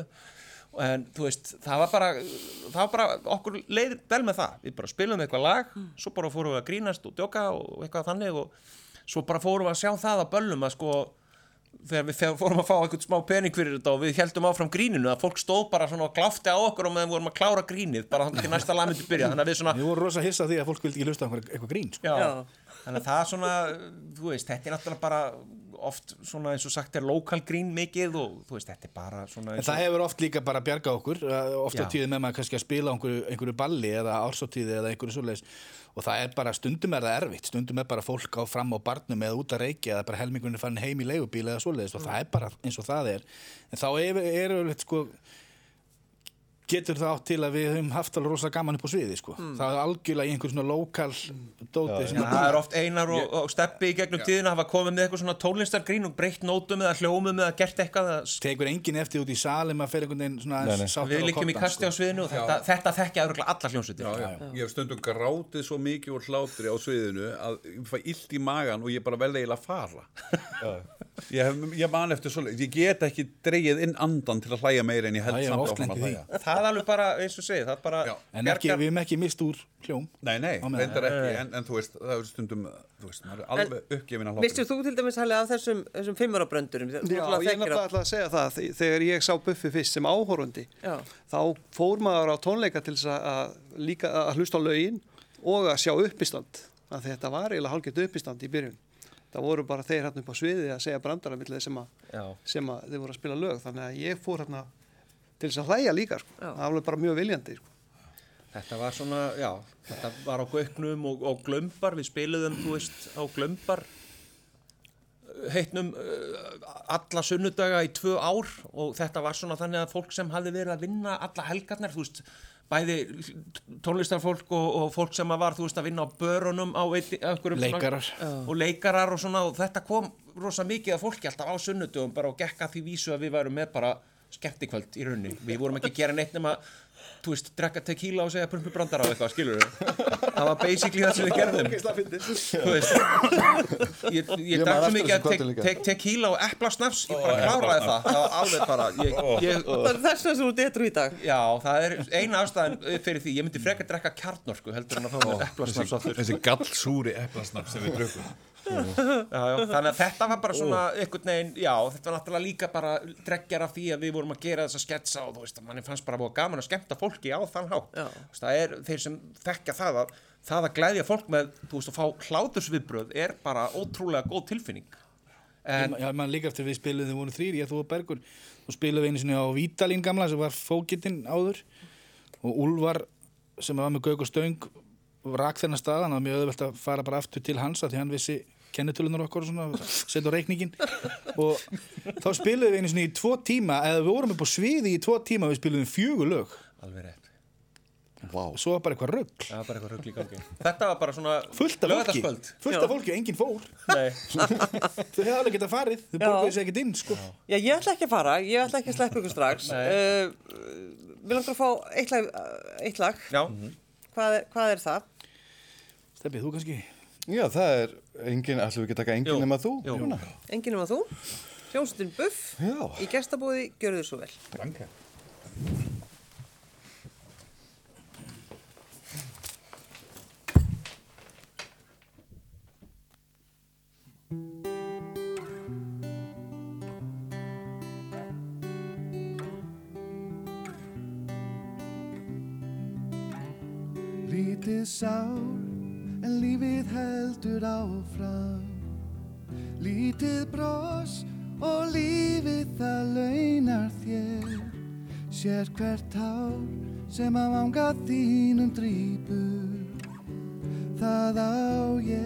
en þú veist, það var bara það var bara, okkur leið vel með það við bara spilum eitthvað lag, svo bara fórum við að grínast og djóka og eitthvað þannig og svo bara fórum við að sjá það að böllum að sko þegar við fórum að fá eitthvað smá pening fyrir þetta og við heldum áfram gríninu að fólk stóð bara svona og gláfti á okkur og meðan við vorum að klára grínið bara þannig til næsta lag myndi byrja þannig að við svona Við vorum rosa hissa á því að fólk vildi ekki hlusta á eitthvað grín sko. Já. Já. Þannig að það er svona, þú veist, þetta er náttúrulega bara oft svona eins og sagt er lokal grín mikið og þú veist, þetta er bara svona En það hefur oft líka bara bjargað okkur. Oft á Já. tíðin með maður kannski að spila einhverju, einhverju balli eða ársáttíði eða einhverju svoleiðis. Og það er bara, stundum er það erfitt. Stundum er bara fólk á fram á barnum eða út að reykja eða bara helmingunni farin heim í leigubíl eða svoleiðis og það er bara eins og það er. En þá er, er, er sko getur það átt til að við höfum haft alveg rosa gaman upp á sviði sko. það er algjörlega í einhver svona lokal dóti Já, það er oft einar og, og steppi í gegnum tíðina hafa komið með eitthvað svona tónlistargrín og breytt nótum eða hljómum eða gert eitthvað að tekur enginn eftir út í salim að fyrir einhvern veginn svona Nei, nei. við á liggjum í kasti á sviðinu og þetta, þetta þekkja örugglega alla hljómsveitir. Já, já. Ég hef stundum grátið svo mikið úr hlátri á sviðinu að ég fæ illt í magan og ég bara vel eiginlega að fara. (laughs) Ég, ég man eftir svo, ég get ekki dreigið inn andan til að hlæja meira en ég held samt áfram að hlæja. það er alveg bara, eins og segið, það bara Já. en ekki, við hefum ekki mist úr hljóm. Nei, nei, reyndar ekki, en, en þú veist, það er stundum, þú veist, maður er alveg uppgefin að Mistur þú til dæmis hæli af þessum, þessum fimmurabröndurum? Já, ég náttúrulega ætla að segja það. Þe- þegar ég sá Buffi fyrst sem áhórundi Já. þá fór maður á tónleika til þess að- að líka að hlusta á lögin og að sjá uppistand. Að þetta var eiginlega hálfgett uppistand í byrjun það voru bara þeir hérna upp á sviði að segja brandara millir sem, sem að þeir voru að spila lög. Þannig að ég fór hérna til þess að hlæja líka sko. Það var bara mjög viljandi sko. Þetta var svona, já, þetta var á Gauknum og, og Glömbar, við spiluðum, þú veist, á Glömbar heitnum uh, alla sunnudaga í tvö ár. Og þetta var svona þannig að fólk sem hafði verið að vinna alla helgarnar, þú veist, bæði tónlistarfólk og, og fólk sem að var, þú veist, að vinna á börunum á einhverjum svona- Leikarar. og leikarar og svona og þetta kom rosa mikið af fólki alltaf á sunnudugum bara og gekk að því vísu að við værum með bara skemmtikvöld í rauninni, við vorum ekki að gera neitt nema þú veist, drekka tequila og segja prumpu brandara á eitthvað, skilur það var basically það sem við gerðum. Þú veist ég, ég, drakk svo mikið að te te tequila og eplasnafs ég bara kláraði það, það var alveg bara ég, ég, Það er þess að þú detru í dag. já, það er eina ástæðan fyrir því, ég myndi frekar drekka kjarnorku heldur en að fá með eplasnafs á Þessi gallsúri eplasnafn sem við drökum. Já, já, þannig að þetta var bara svona einhvern veginn, já, þetta var náttúrulega líka bara dreggjar af því að við vorum að gera þessa sketsa og þú veist, manni fannst bara búið gaman að skemmta fólki á þann hátt. Það er þeir sem þekkja það að það að glæðja fólk með, þú veist, að fá hlátursviðbröð er bara ótrúlega góð tilfinning. En, Já, mann líka eftir við spiluðum þið voru þrýr, ég þú og Bergur. Og spiluðum við einu sinni á Vítalín gamla sem var fókitinn áður. Og Úlfar sem var með Gauk og Stöng rak þennan stað, hann var mjög auðvelt að fara bara aftur til hans að því hann vissi kennitölunar okkur og svona, setja á reikningin og þá spiluðum við einu sinni í tvo tíma, eða við vorum upp á sviði í tvo tíma, við spiluðum fjögur lög. Alveg rétt. Og svo var bara eitthvað það var bara eitthvað rugl í gangi. Þetta var bara svona fullt af fólki, fullt af fólki og enginn fór. Nei. (laughs) þau hefði alveg getað farið, þau Já. borguðu sér ekkert inn sko. Já, ég ætla ekki að fara, ég ætla ekki að sleppa ykkur strax. Uh, við langar að fá eitt lag. Eitt lag. já, Hvað, er, hvað er það? Steffi, þú kannski Já, það er engin, ætlum við ekki að taka engin Jú. nema þú? Rúna? Enginn um að þú? hljómsveitin Buff Já. í gestabóði, gjörðu þið svo vel. Danke. Lítið sár en lífið heldur áfram. Lítið bros og lífið það launar þér. Sér hvert hár sem að vanga þínum drýpur. Það á ég.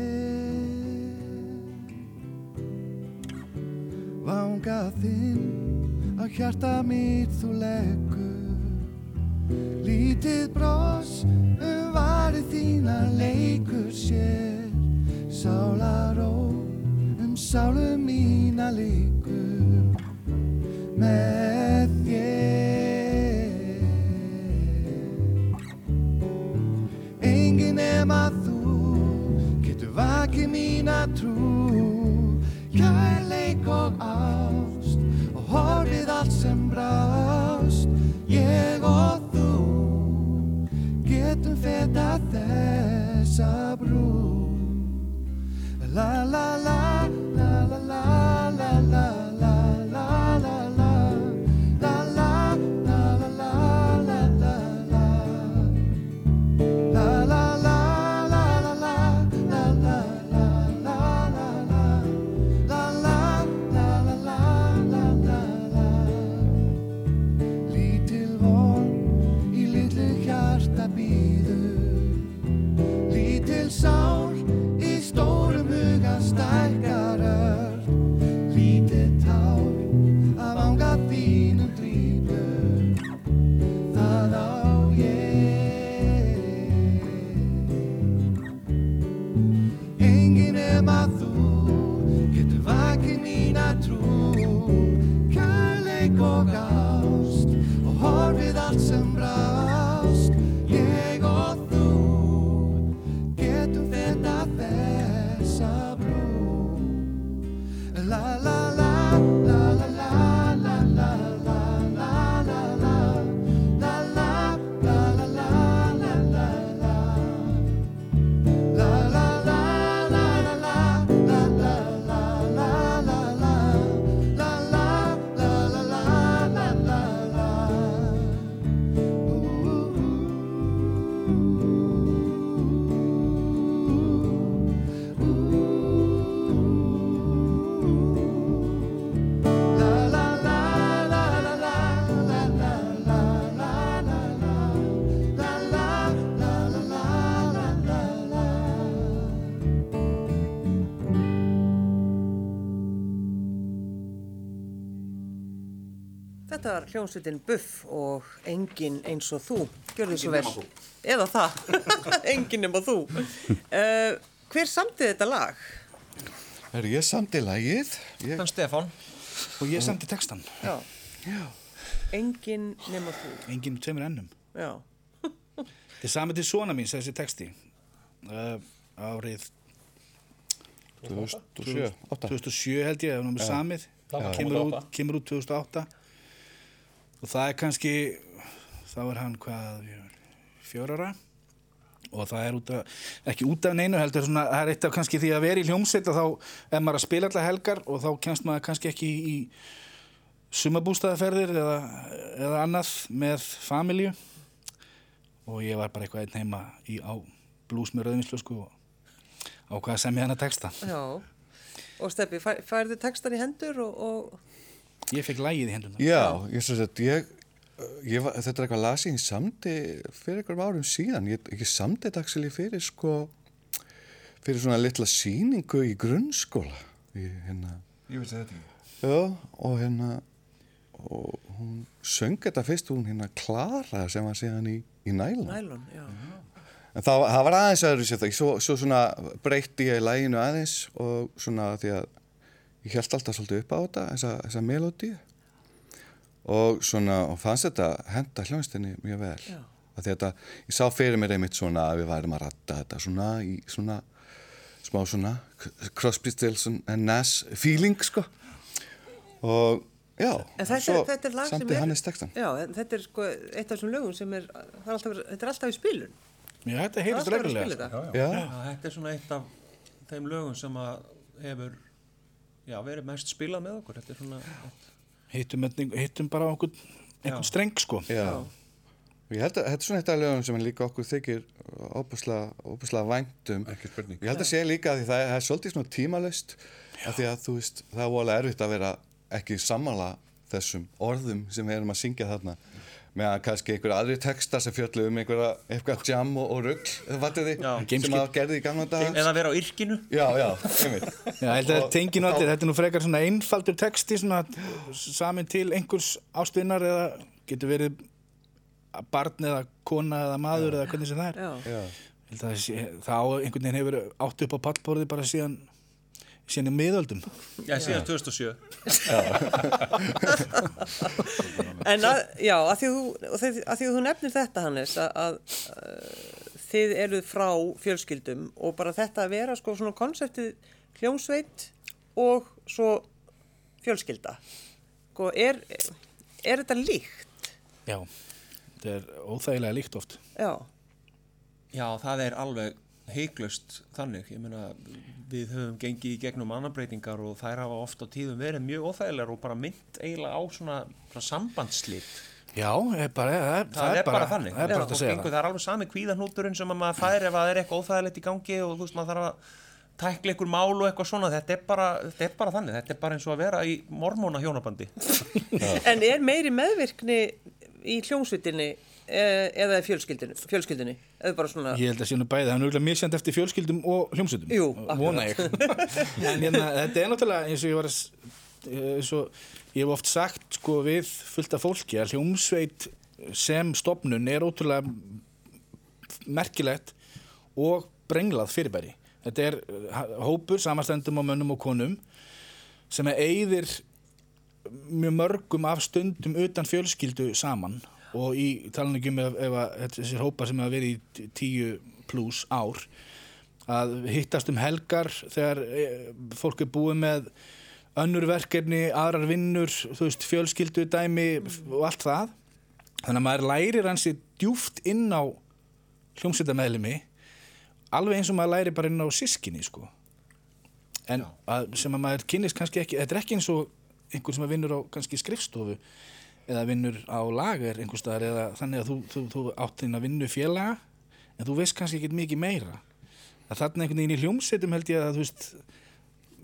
Vanga þinn á hjarta mitt þú leggur Lítið bros um varið þína leikur sér. Sálaró um sálu mína leikur með þér. Engin nema þú getur vakið mína trú. Kærleik og ást sabrú La la la. Þetta var hljómsveitin Buff og enginn eins og þú, gjör því svo vel. (laughs) Enginn nema þú. Eða það, enginn nema þú. Uh, hver samtið þetta lag? Það er ég samtið lagið. Þann ég... Stefan. Og ég samtið textan. Já. Já. Enginn nema þú. Enginn tömur ennum. Já. Þið samið til svona mín, þessi texti. Uh, árið 2007 held ég, það var námið samið. Kemur út 2008. Og það er kannski, þá er hann hvað, fjórara. Og það er út af, ekki út af neinu heldur, svona, það er eitt af kannski því að vera í hljómsveit þá er maður að spila allar helgar og þá kemst maður kannski ekki í, sumabústaðaferðir eða, eða annað með familju og ég var bara eitthvað einn heima í, á blús með rauðvinslösku og ákvaða sem ég hana texta. Já. Og Steppi, fær, færðu textan í hendur og, og Ég fekk lægið í hendurna. Já, ég svo að ég, ég var, þetta er eitthvað lasið í samti fyrir einhverjum árum síðan. Ég, ég samti þetta actually fyrir sko, fyrir svona litla sýningu í grunnskóla. Í, hérna, Ég veist þetta ekki. já, og hérna, og hún söng þetta fyrst, hún hérna Klara sem var síðan í, í Nælon. nælon, já. En það, það var aðeins aðeins svo, svo svona breytti ég læginu aðeins og svona því að ég held alltaf svolítið upp á þetta, þessa, þessa melodíu og svona, og fannst þetta henda hljónstinni mjög vel. Já. Að því þetta, ég sá fyrir mér einmitt svona að við værum að ratta þetta svona í svona smá svona Crosby, Stills and Nash feeling sko og já, En þetta, svo er, þetta er lag sem samti er... Hannes textan Já, en þetta er sko eitt af þessum lögum sem er, er alltaf, þetta er alltaf í spilun. Já, þetta að reglulega. sko. þetta. já, Já, þetta er svona eitt af þeim lögum sem að hefur já, verið mest spilað með okkur þetta er svona Hittum, hittum bara okkur einhvern streng sko. já. Ég held að þetta er svona eitt af lögum sem líka okkur þykir óbúslega, væntum. Ég held að sé líka að því það er, það er svolítið svona tímalust af því að þú veist, það er voðalega erfitt að vera ekki sammála þessum orðum sem við erum að syngja þarna meðan kannski einhverja aðri texta sem fjöldlu um einhverja eitthvað jam og, og rugg, Já. sem að gerði í gamla daga. eða vera á yrkinu Já, já, einmitt. Já, þá- allir, þetta er nú frekar svona einfaldur texti svona samin til einhvers ástvinnar eða getur verið barn eða kona eða maður eða hvernig sem það er. Já. Já. Það einhvern veginn hefur átt upp á pallborði bara síðan síðan í miðöldum. já, síðan 2007 En að, já, að því, og að því að þú nefnir þetta Hannes að, að uh, þið eruð frá fjölskyldum og bara þetta að vera sko svona konseptið hljómsveit og svo fjölskylda sko er, er þetta líkt? Já, þetta er óþægilega líkt oft. Já, Já, það er alveg heiklust þannig, ég meina við höfum gengið í gegnum annarbreytingar og þær hafa oft á tíðum verið mjög óþægilegar og bara mynd eiginlega á svona, svona sambandslít Já, er bara, það, er- það, er bara, þannig, Það er bara og hægt að segja gengur, það. það er alveg sami kvíðahnúturinn sem að maður fær ef að það er eitthvað óþægilegt í gangi og þú veist maður þarf að tækla ykkur mál og eitthvað svona, þetta er bara, þetta er bara þannig, þetta er bara eins og að vera í mormóna hjónabandi (laughs) en er meiri meðvirkni í hljómsveitinni eh, eða í fjölskyldunni, fjölskyldunni eða bara svona, Ég held að sé nú bæði, það er náttúrulega misjandi eftir fjölskyldum og hljómsveitum. Jú, Vona ég. (laughs) en hérna, þetta er náttúrulega eins og ég var eh, eins og ég hef oft sagt sko við fullt af fólki að hljómsveit sem stopnun er ótrúlega merkilegt og brenglað fyrirbæri. Þetta er eh, hópur samanstendum á mönnum og konum sem er eigðir mjög mörgum af stundum utan fjölskyldu saman og í talanum ef, ef að þessir hópar sem hafa verið í tíu pluss ár að hittast um helgar þegar e, fólk er búið með önnur verkefni, aðrar vinnur þú veist, fjölskyldu dæmi og allt það. Þannig að maður lærir hansi djúft inn á hljómsveitamæðlimi alveg eins og maður læri bara inn á sískinni sko. En að, sem að maður kynnist kannski ekki þetta er ekki eins og einhver sem að vinnur á kannski skrifstofu eða vinnur á lager einhver staðar eða þannig að þú, þú, þú átt þín að vinnu félaga en þú veist kannski ekki mikið meira. Að þarna einhvern veginn í hljómsveitum held ég að þú veist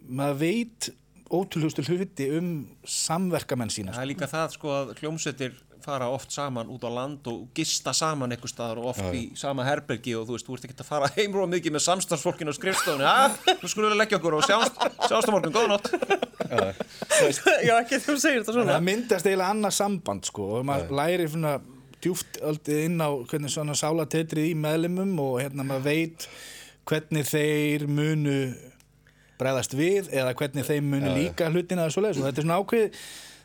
maður veit ótrúlegustu hluti um samverkamenn sína það er líka það sko að hljómsveitir fara oft saman út á land og gista saman einhver staðar og oft í sama herbergi og þú veist, þú ert ekki að fara (laughs) heimróa mikið með samstarfsfólkinu á skrifstofunni. Að, nú skulum við leggja okkur og sjáumst, sjáumst á morgun, góða nótt. Já (laughs) ekki þú segir þetta svona. Það myndast eiginlega annað samband sko og maður læri svona djúft öldið inn á hvernig svona sálatetrið í meðlumum og hérna maður veit hvernig þeir munu bregðast við eða hvernig þeir munu líka hlutina og svoleiðis. Og þetta er svona ákveð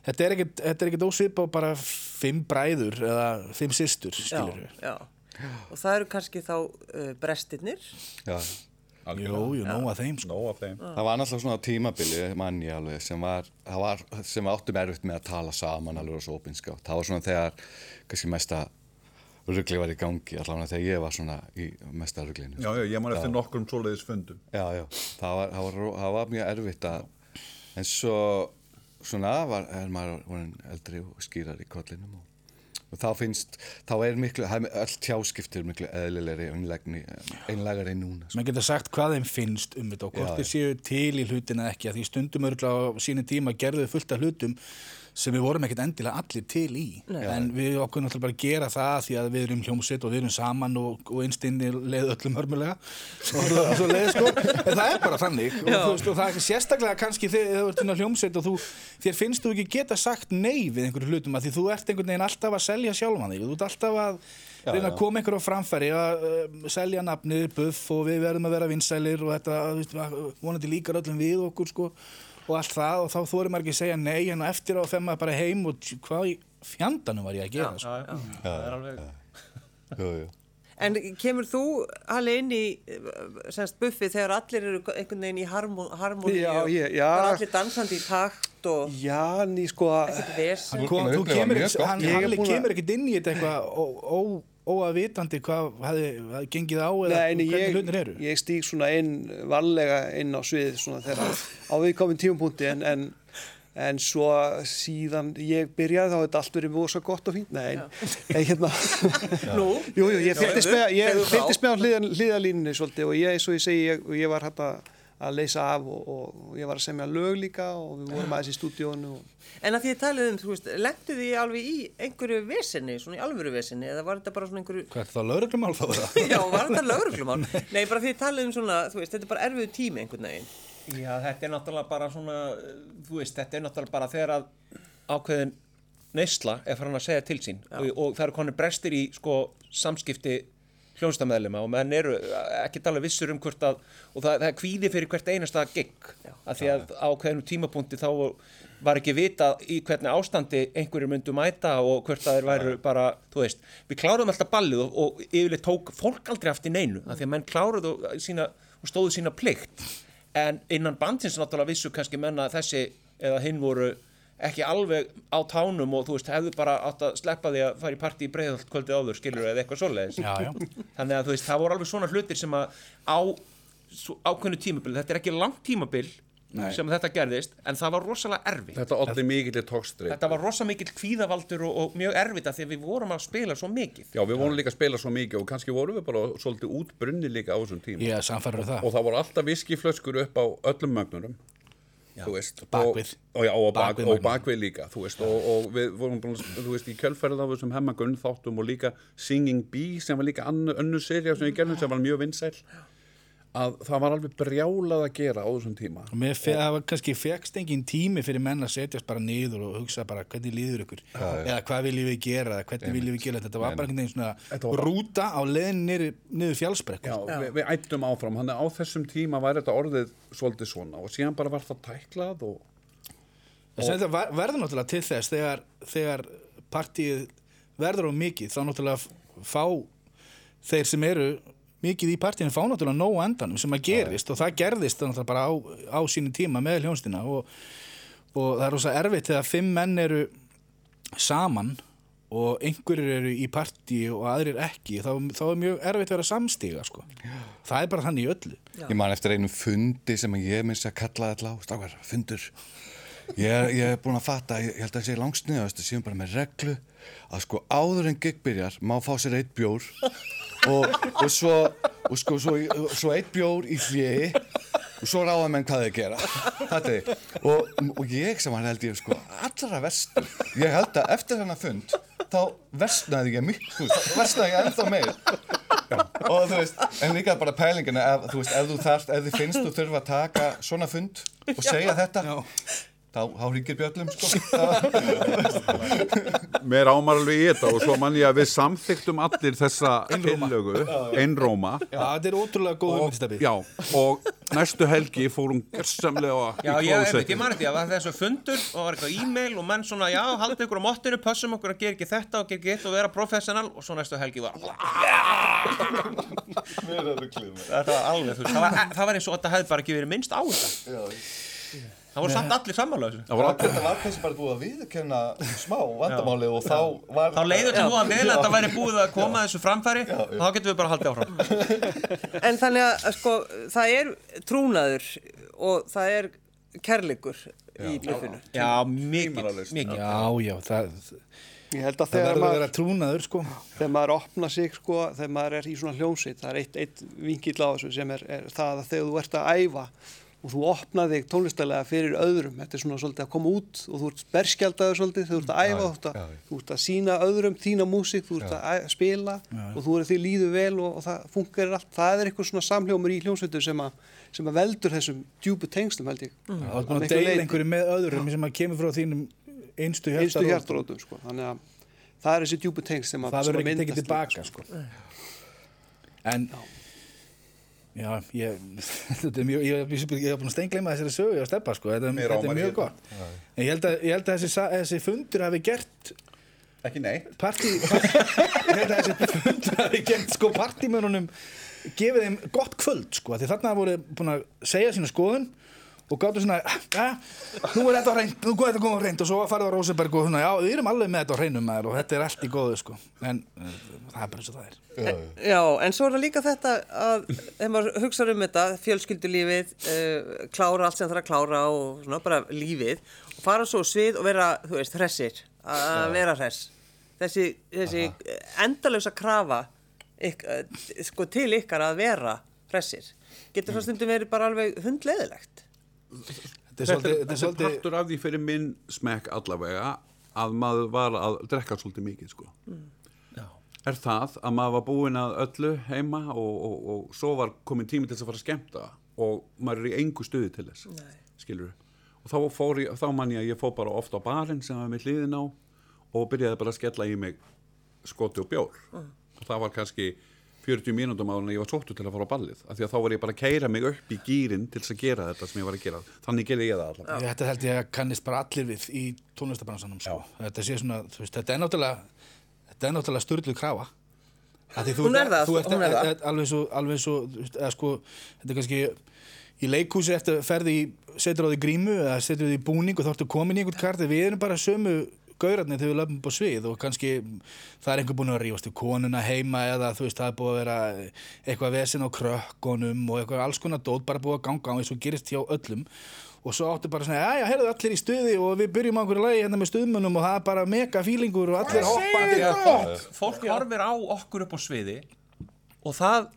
þetta er ekkert, þetta er ekkert ósvip á bara fimm bræður eða fimm systur skilur við já, já. og það eru kannski þá uh, brestirnir Já. Jú, jú, nóg að þeim sko. Nóg af þeim. Það var náttúrulega svona tímabili mann ég alveg sem var, það var sem við áttum erfitt með að tala saman alveg og svo opinskátt. Það var svona þegar kannski mesta ruggli var í gangi allavega þegar ég var svona í mesta rugglinu. Já, já, ég man eftir nokkrum svoleiðis fundum. Já, já, það var, það var, það var mjög erfitt að, en svo svona var, er maður eldri og skýrar í kollinum og, og þá finnst, þá er miklu, öll tjáskiptir miklu eðlilegri einlægari núna. Sko. menn geta sagt hvað þeim finnst um þetta og hvort þeir séu til í hlutin eða ekki að því stundum örgulega á sínum tíma gerðu fullt af hlutum sem við vorum ekkert endilega allir til í. En við okkur náttúrulega bara gera það því að við erum hljómsveit og við erum saman og, og einstinni leið öllum hörmulega. Og svo, svo leið sko. En það er bara þannig. Og, þú veist, og það er sérstaklega kannski þegar þú ert inn á hljómsveit og þú, þér finnst þú ekki geta sagt nei við einhverju hlutum að því þú ert einhvern veginn alltaf að selja sjálfan þig. Þú ert alltaf að reyna að koma einhverju á framfæri að uh, selja nafnið, buff og við verðum að vera vinsælir og þetta, vonandi líkar öllum við okkur sko og allt það og þá þóri maður ekki að segja nei en eftir á þeim maður bara heim og hvað í fjandanum var ég að gera sko. já, já, það er alveg Jú, jú. En kemur þú alveg inn í semst buffið þegar allir eru einhvern veginn í harmó- harmóníu Já, og já. allir dansandi í takt og Já, ný sko að ekkert vesen. Þú kemur ekki, inn í þetta eitthvað óavitandi hvað hefði hefði gengið á eða Nei, hvernig hlutin eru. ég stíg svona inn varlega inn á svið svona þegar á viðkomin tímapunkti en, en, en svo síðan ég byrjaði þá hefði allt verið mjög svo gott og fínt. Nei, en hérna. (laughs) Nú, Jú, jú, ég fylgdist með, með á hliðan, hliðalínunni svolítið og ég, eins og ég segi, ég, ég var hægt að leysa af og, og ég var að semja lög líka og við vorum aðeins í stúdíónu og en að því að talið um, þú veist, lendu því alveg í einhverju vesenni, svona í alvöru vesenni, eða var þetta bara svona einhverju, Hvað er það lauruglumál þá það? (laughs) já, var þetta (laughs) lögreglumál? Nei, bara því að talið um svona, þú veist, þetta er bara erfiðu tími einhvern veginn. Já, þetta er náttúrulega bara svona, þú veist, þetta er náttúrulega bara þegar að ákveðin neysla er farin að segja til sín og, og það hljónstamæðlema og menn eru ekki alveg vissur um hvort að, og það, það kvíði fyrir hvert einasta gig, að því að á hverjum tímapunkti þá var ekki vita í hvernig ástandi einhverju myndu mæta og hvort að þeir væru bara, þú veist, við kláruðum alltaf ballið og, og yfirleitt tók fólk aldrei aftur neinu, að því að menn kláruðu sína, og stóðu sína plikt. En innan bandins náttúrulega vissu kannski menna þessi eða hinn voru ekki alveg á tánum og þú veist, hefðu bara átt að sleppa því að fara í partí í breiðholt kvöldið áður, skilur eða eitthvað svoleiðis Já, já. þannig að þú veist, það voru alveg svona hlutir sem að á ákveðnu tímabil, þetta er ekki langt tímabil Nei. sem þetta gerðist, en það var rosalega erfitt Þetta olli mikill tókstrið. þetta var rosa mikill kvíðavaldur og, og mjög erfitt að því að við vorum að spila svo mikið Já, við vorum líka að spila svo mikið og kannski vorum við bara svolítið útbrunni líka á þessum tíma. Ég er samfærður það. Og það voru alltaf viskiflöskur upp á öllum mögnurum. Veist, bakvið. og, og, já, og, bak, Bakvið og bakvið líka veist, og, og við vorum búin, veist, í kjölfærið af þessum hemmagunn þáttum og líka Singing Bee sem var líka annu, önnu serja sem við gerðum sem var mjög vinsæl að það var alveg brjálað að gera á þessum tíma. Og það var kannski fegst engin tími fyrir menn að setjast bara niður og hugsa bara hvernig líður ykkur? Eða hvað viljum við gera? Hvernig viljum við gera? Þetta þetta var bara einhvern veginn svona var- rúta á leiðin niður, niður fjálsbrekku Já, við, við ættum áfram, þannig að á þessum tíma var þetta orðið svolítið svona og síðan bara var það tæklað og að þetta ver- verður náttúrulega til þess þegar, þegar partíið verður á mikið þá náttúrulega fá þeir sem eru mikið í partíinu fá náttúrulega nóg endanum sem að gerist og það gerðist náttúrulega bara á, á sínu tíma með hljónstina og, og það er rosa erfitt þegar fimm menn eru saman og einhverjir eru í partí og aðrir ekki, þá, þá er mjög erfitt að vera samstíga sko. það er bara þannig í öllu. Ég man eftir einum fundi sem ég minnst að kalla þetta á, strákar, fundur. Ég ég er búin að fatta, ég, ég held að það sé langsniðast, það séum bara með reglu að sko áður en gig byrjar má fá sér eitt bjór og, og svo, og sko, svo, svo eitt bjór í hliði og svo ráða menn hvað þeir gera. Er, og, og ég sem var held ég sko allra vestu, ég held að eftir þennan fund þá versnaði ég þú veist, versnaði ég ennþá meir. Og þú veist, en líka bara pælingina ef þú veist, ef þú þarft, ef þið finnst þú þurfa að taka svona fund og segja þetta þá, þá ringir bjöllum sko. (laughs) Mér ámar alveg í þetta og svo mann ég að við samþyktum allir þessa tillögu, einróma. Já, þetta er ótrúlega góð já, og næstu helgi fórum gersamlega Já, ég, ég, klósettið. ég man eftir, það var þessu fundur og var eitthvað e-mail og menn svona, já, haldið ykkur á mottinu, pössum okkur að gera ekki þetta og gera ekki þetta og vera professional og svo næstu helgi var Þetta var alveg, þú veist, það var, það var eins og þetta hefði bara ekki verið minnst á þetta Það voru samt allir sammála þessu. Það var allir Þetta var kannski bara búið að viðkenna smá vandamáli og þá var Þá leiður til þú að vel að þetta væri búið að koma þessu framfæri. Og þá getum við bara haldið áfram. (laughs) En þannig að sko, það er trúnaður og það er kærleikur í buffinu. Já, mikið, mikið Já, já, það, ég held að það þegar maður, vera trúnaður sko. þegar maður opna sig sko, þegar maður er í svona hljómsveit það er eitt, eitt vingill á þessu sem er, er það að þegar þú ert að æfa og þú opna þig tónlistarlega fyrir öðrum. Þetta er svona svolítið að koma út og þú ert berskjaldaður svolítið, þú ert að æfa þú ert að, þú ert að sína öðrum þína músík þú ert að spila og þú er því líður vel og, og það funkar allt. Það er eitthvað svona samhljómur í hljómsveitu sem að, sem að veldur þessum djúpu tengslum held ég. Það er Að búin að deila einhverju með öðrum sem að kemur frá þínum einstu hjartarótum. sko. þannig að það er þessi djúpu tengsl sem að það verður að ekki tekið tilbaka sko. en já, ég (laughs) þetta er mjög, ég, ég, ég, ég hef búin að steingleima þessari sögu á steppa sko, þetta, þetta er mjög gott. En ég held að, ég held að þessi, þessi fundur hafi gert Ekki neitt. partí hérna (laughs) þessi fundraði gegn sko partímönunum gefið þeim gott kvöld sko. Því þarna voru búin að segja sína skoðun og gáttu svona nú er þetta á reynd, nú er þetta komið á reynd og svo farið á Róseberg og svona, já við erum alveg með þetta á reynum maður og þetta er allt í góðu sko en uh, það er bara eins og það er Já, en svo er það líka þetta að þegar maður hugsa um þetta, fjölskyldulífið, uh, klára allt sem það þarf að klára og svona bara lífið og fara svo svið og vera, þú veist, hressir, að vera hress. Þessi, þessi endalösa krafa yk, uh, sko, til ykkar að vera hressir. Getur það stundum verið bara alveg hundleðilegt? Þetta er svolítið, þetta er svolítið partur af því fyrir minn smekk allavega að maður var að drekka svolítið mikið sko. Er það að maður var búinn að öllu heima og, og, og svo var komin tími til þess að fara að skemmta og maður er í engu stuði til þess, skilur Og þá, fór ég, þá man ég að ég fór bara ofta á barinn sem var með hliðin á og byrjaði bara að skella í mig skoti og bjór. Og það var kannski 40 mínútum áður en ég var sóttu til að fara á ballið. Af því að þá var ég bara að keira mig upp í gýrin til þess að gera þetta sem ég var að gera. Þannig gerði ég það allavega. Þetta held ég að kannist bara allir við í tónlistabransanum sko. þetta, sé svona, þú veist, þetta er náttúrulega þetta er náttúrulega styrluð krafa Af því þú Hún er það, þú ert hún er það. alveg svo, alveg svo eða sko, þetta er kannski í leikhúsi eftir að ferði í setur á því grímu eða setur því búning og þá ertu komin í einhvern kart við erum bara sömu gaurarnir þegar við löfum upp á svið og kannski það er einhver búin að rífast í konuna heima eða þú veist það er búið að vera eitthvað vesen á krökkunum og eitthvað alls konar dót bara búið að ganga á eins og gerist hjá öllum. Og svo áttu bara svona, já já, heyrðu allir í stuði og við byrjum á einhverju lagi hérna með stuðmunum og það er bara mega fílingur og allir hoppa Því að allir, fólk, fólk horfir á okkur upp á sviði og það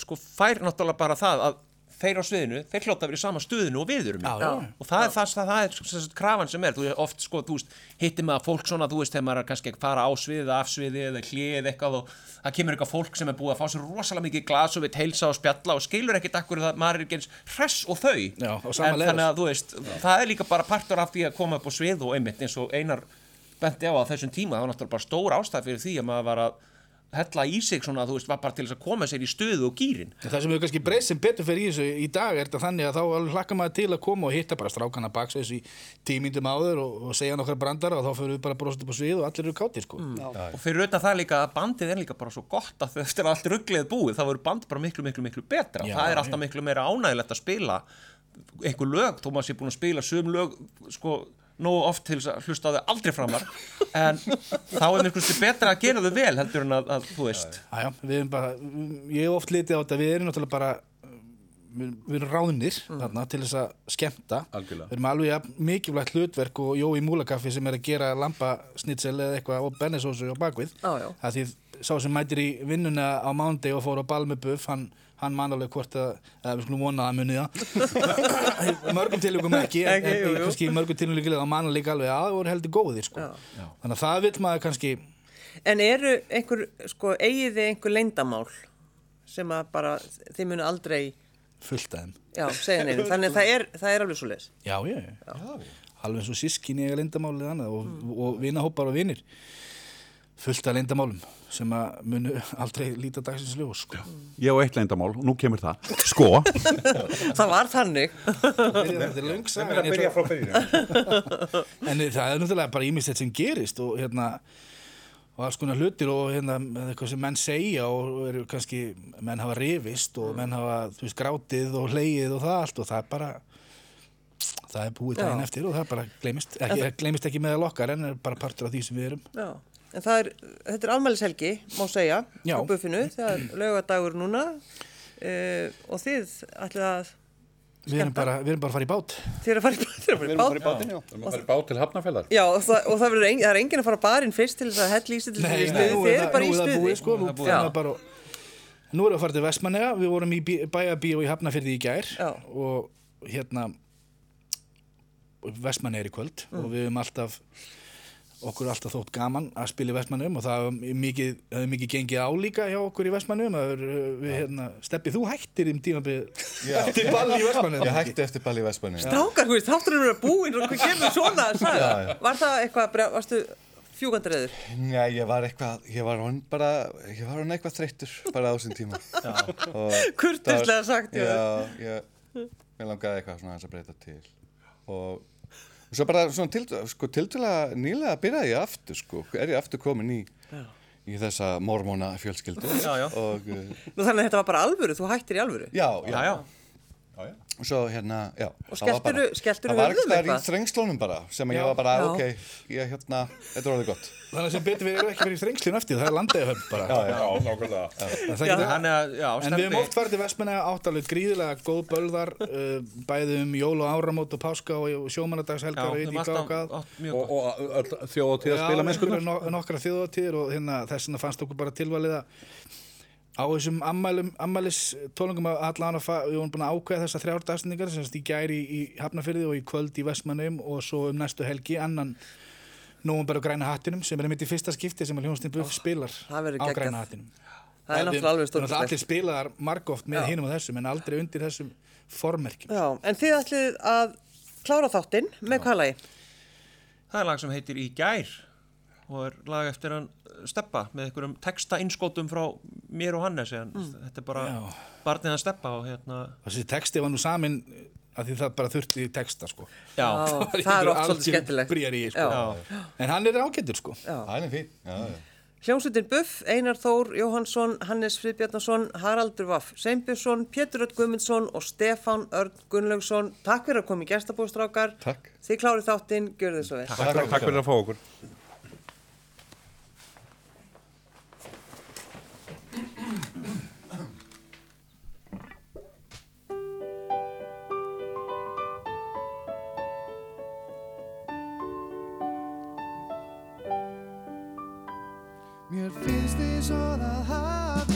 sko fær náttúrulega bara það að þeir á sviðinu, þeir hljóta að vera í sama stuðinu og við erum í. Já, já. og það er það, það, það er sagt krafan sem er, þú veist, oft sko, þú veist, hittir að fólk svona, þú veist, þegar maður er kannski að fara á sviðið af sviðið eða hlið eitthvað og það kemur eitthvað fólk sem er búið að fá sér rosalega mikið glas og veit heilsa og spjalla og skilur ekkert akkur það maður er ekki eins hress og þau Já, og en þannig að þú veist, það er líka bara partur af því að koma upp á svið og einmitt eins og einar benti á að þessum tíma, það var náttúrulega bara stór ástæð fyrir því að maður var að hella í sig svona, þú veist, var bara til þess að koma sér í stöðu og gýrin. Það sem hefur kannski breyst sem betur fyrir í þessu í dag er þetta þannig að þá hlakka maður til að koma og hitta bara strákana baks þessu í tímindum áður og, og segja nokkar brandara og þá fyrir við bara brosið upp á svið og allir eru kátir sko. Og fyrir auðvitað það líka að bandið er líka bara svo gott að eftir að allt rugglið búið, þá verður band bara miklu, miklu, miklu betra. Já, það er alltaf já. miklu meira ánægilegt að spila einhver lög, þó maður sé búin að spila sum lög, sko, nógu oft til að hlusta á þau aldrei framar en þá er miklu stu betra að gera þau vel heldur en að, að þú veist. Æja, við erum bara, ég hef oft litið á þetta, við erum náttúrulega bara við, við erum ráðnir þarna til þess að skemmta. Algjörlega. við erum alveg jafn mikilvægt hlutverk og Jói Múlakaffi sem er að gera lampasnitsel eða eitthvað og bennesósu á bakvið það því sá sem mætir í vinnuna á mándi og fór á ball með buff hann, hann man alveg hvort að, eða við skulum vona að muni það (laughs) mörgum tilugum ekki en, en jú. kannski mörgum tilugum að man alveg alveg að það voru heldur góðir sko. Já. þannig að það vil maður kannski En eru einhver, sko, eigið þið einhver leyndamál sem að bara, þið munu aldrei, fullt að þeim já, segja neinu. Þannig að það er, það er alveg svo leis. Já, já, já. Alveg eins og sískinni eiga leyndamálið annað og, og vinahópar og vinir fullt af leyndamálum sem að munu aldrei líta dagsins ljós sko. Ég á eitt leyndamál og nú kemur það. Sko, (laughs) Það var þannig. Þetta er löng saga, en, en það er náttúrulega bara ímyndstætt sem gerist og hérna og alls konar hlutir og hérna eitthvað sem menn segja og eru kannski menn hafa rifist og menn hafa þú veist grátið og hleyið og það allt og það er bara það er búið daginn eftir og það bara gleymist ekki, gleymist ekki meðal okkar en er bara partur af því sem við erum Já. En það er, þetta er afmælishelgi, má segja, á buffinu. Það er laugadagur núna uh, og þið ætlið að, Við erum, bara, við erum bara að fara í bát þið er að fara í, þið er að fara Við í erum bara í bát. bátinn, já. það maður bá til hafnafélagar. Já, og það, og það, það er enginn að fara barinn fyrst til þess að hella í sig til þess að í stuði. nú Þið er eru bara nú í er það stuði. búið, sko, nú, er það er bara, nú erum við að fara til Vestmanega Við vorum í bí- bæjarbíó í Hafnafyrði í gær Já. Og hérna Vestmanega Okkur er alltaf þótt gaman að spila í Vestmanegum Og það hefur mikið, mikið gengið álíka hjá okkur í er, uh, við, hérna, Steppi, þú hættir um Já. Eftir ball í Vestmanegum Ég hætti eftir ball í Vestmanni. Strákar, þú veist, þátturinn eru búinn og hvað kemur svona að? Já, já. Var það eitthvað, varstu fjúkandreður? Já, ég var eitthvað, ég var hann bara, ég var hann eitthvað þreyttur bara á þessum tíma. Og Kurteislega það- sagt, já. Ég, mér langaði eitthvað svona að breyta til. Og og svo bara svona til, sko, tildulega nýlega byrjaði ég aftur sko, er ég aftur komin í, í þessa mormóna fjölskyldu Já, já. og uh, Nú þannig að þetta var bara alvöru, þú hættir í alvöru. já, Já, já. Og svo hérna, já Og var bara- skelltirðu- skelltirðu það var það í eitthvað? þrengslunum bara sem að ég var bara, Já. ok, ég hérna þetta er orðið gott. Þannig sem betur við erum ekki verið í þrengslinu eftir, það er bara. já, já, Já, Þannig að, já, En við hefum oft farið til Vestmanna átt alveg gríðilega góð bölðar, uh, bæði um jól og áramót og páska og sjómanadagshelgar og hvað og nokkra þjóðatíðir og hérna, þess vegna fannst okkur bara tilvalið að á þessum ammælum, ammælis tónungum að allan að við vorum búin að ákveða þessar þrjár dagsningar sem sagt í gæri í, í Hafnafyrði og í kvöld í Vestmannum og svo um næstu helgi annan nóvumber á græna hattinum sem er mitt í fyrsta skipti sem að hljónstinn Buff spilar á græna hattinum. Það er náttúrulega alveg stórkostlegt. allir spilaðar margóft með hinum og þessum en aldrei undir þessum formerkjum. Já, en þið ætlið að klára þáttinn með hvað lagi? Það er lag sem heitir Í gær og er lag eftir hann Steppa með einhverjum texta innskótum frá mér og Hannes en þetta er bara Já. barnið hann Steppa og hérna þessi texti var nú samin að því það bara þurfti texta sko já, (laughs) Já, var það er oft svolítið skemmtilegt. bríari, sko. já, en hann er ágættur sko það er fín já, já. Hljómsveitin Buff, Einar Þór Jóhansson, Hannes Friðbjarnason, Haraldur Vaff Sveinbjörnsson, Pétur Öll Guðmundsson og Stefán Örn Gunnlaugsson. Takk fyrir að koma í gestabústrákar. Takk. Þið klárið þáttinn, gjör þið svo vel. Takk, takk fyrir að fá okkur. Mér finnst þið svo það hafi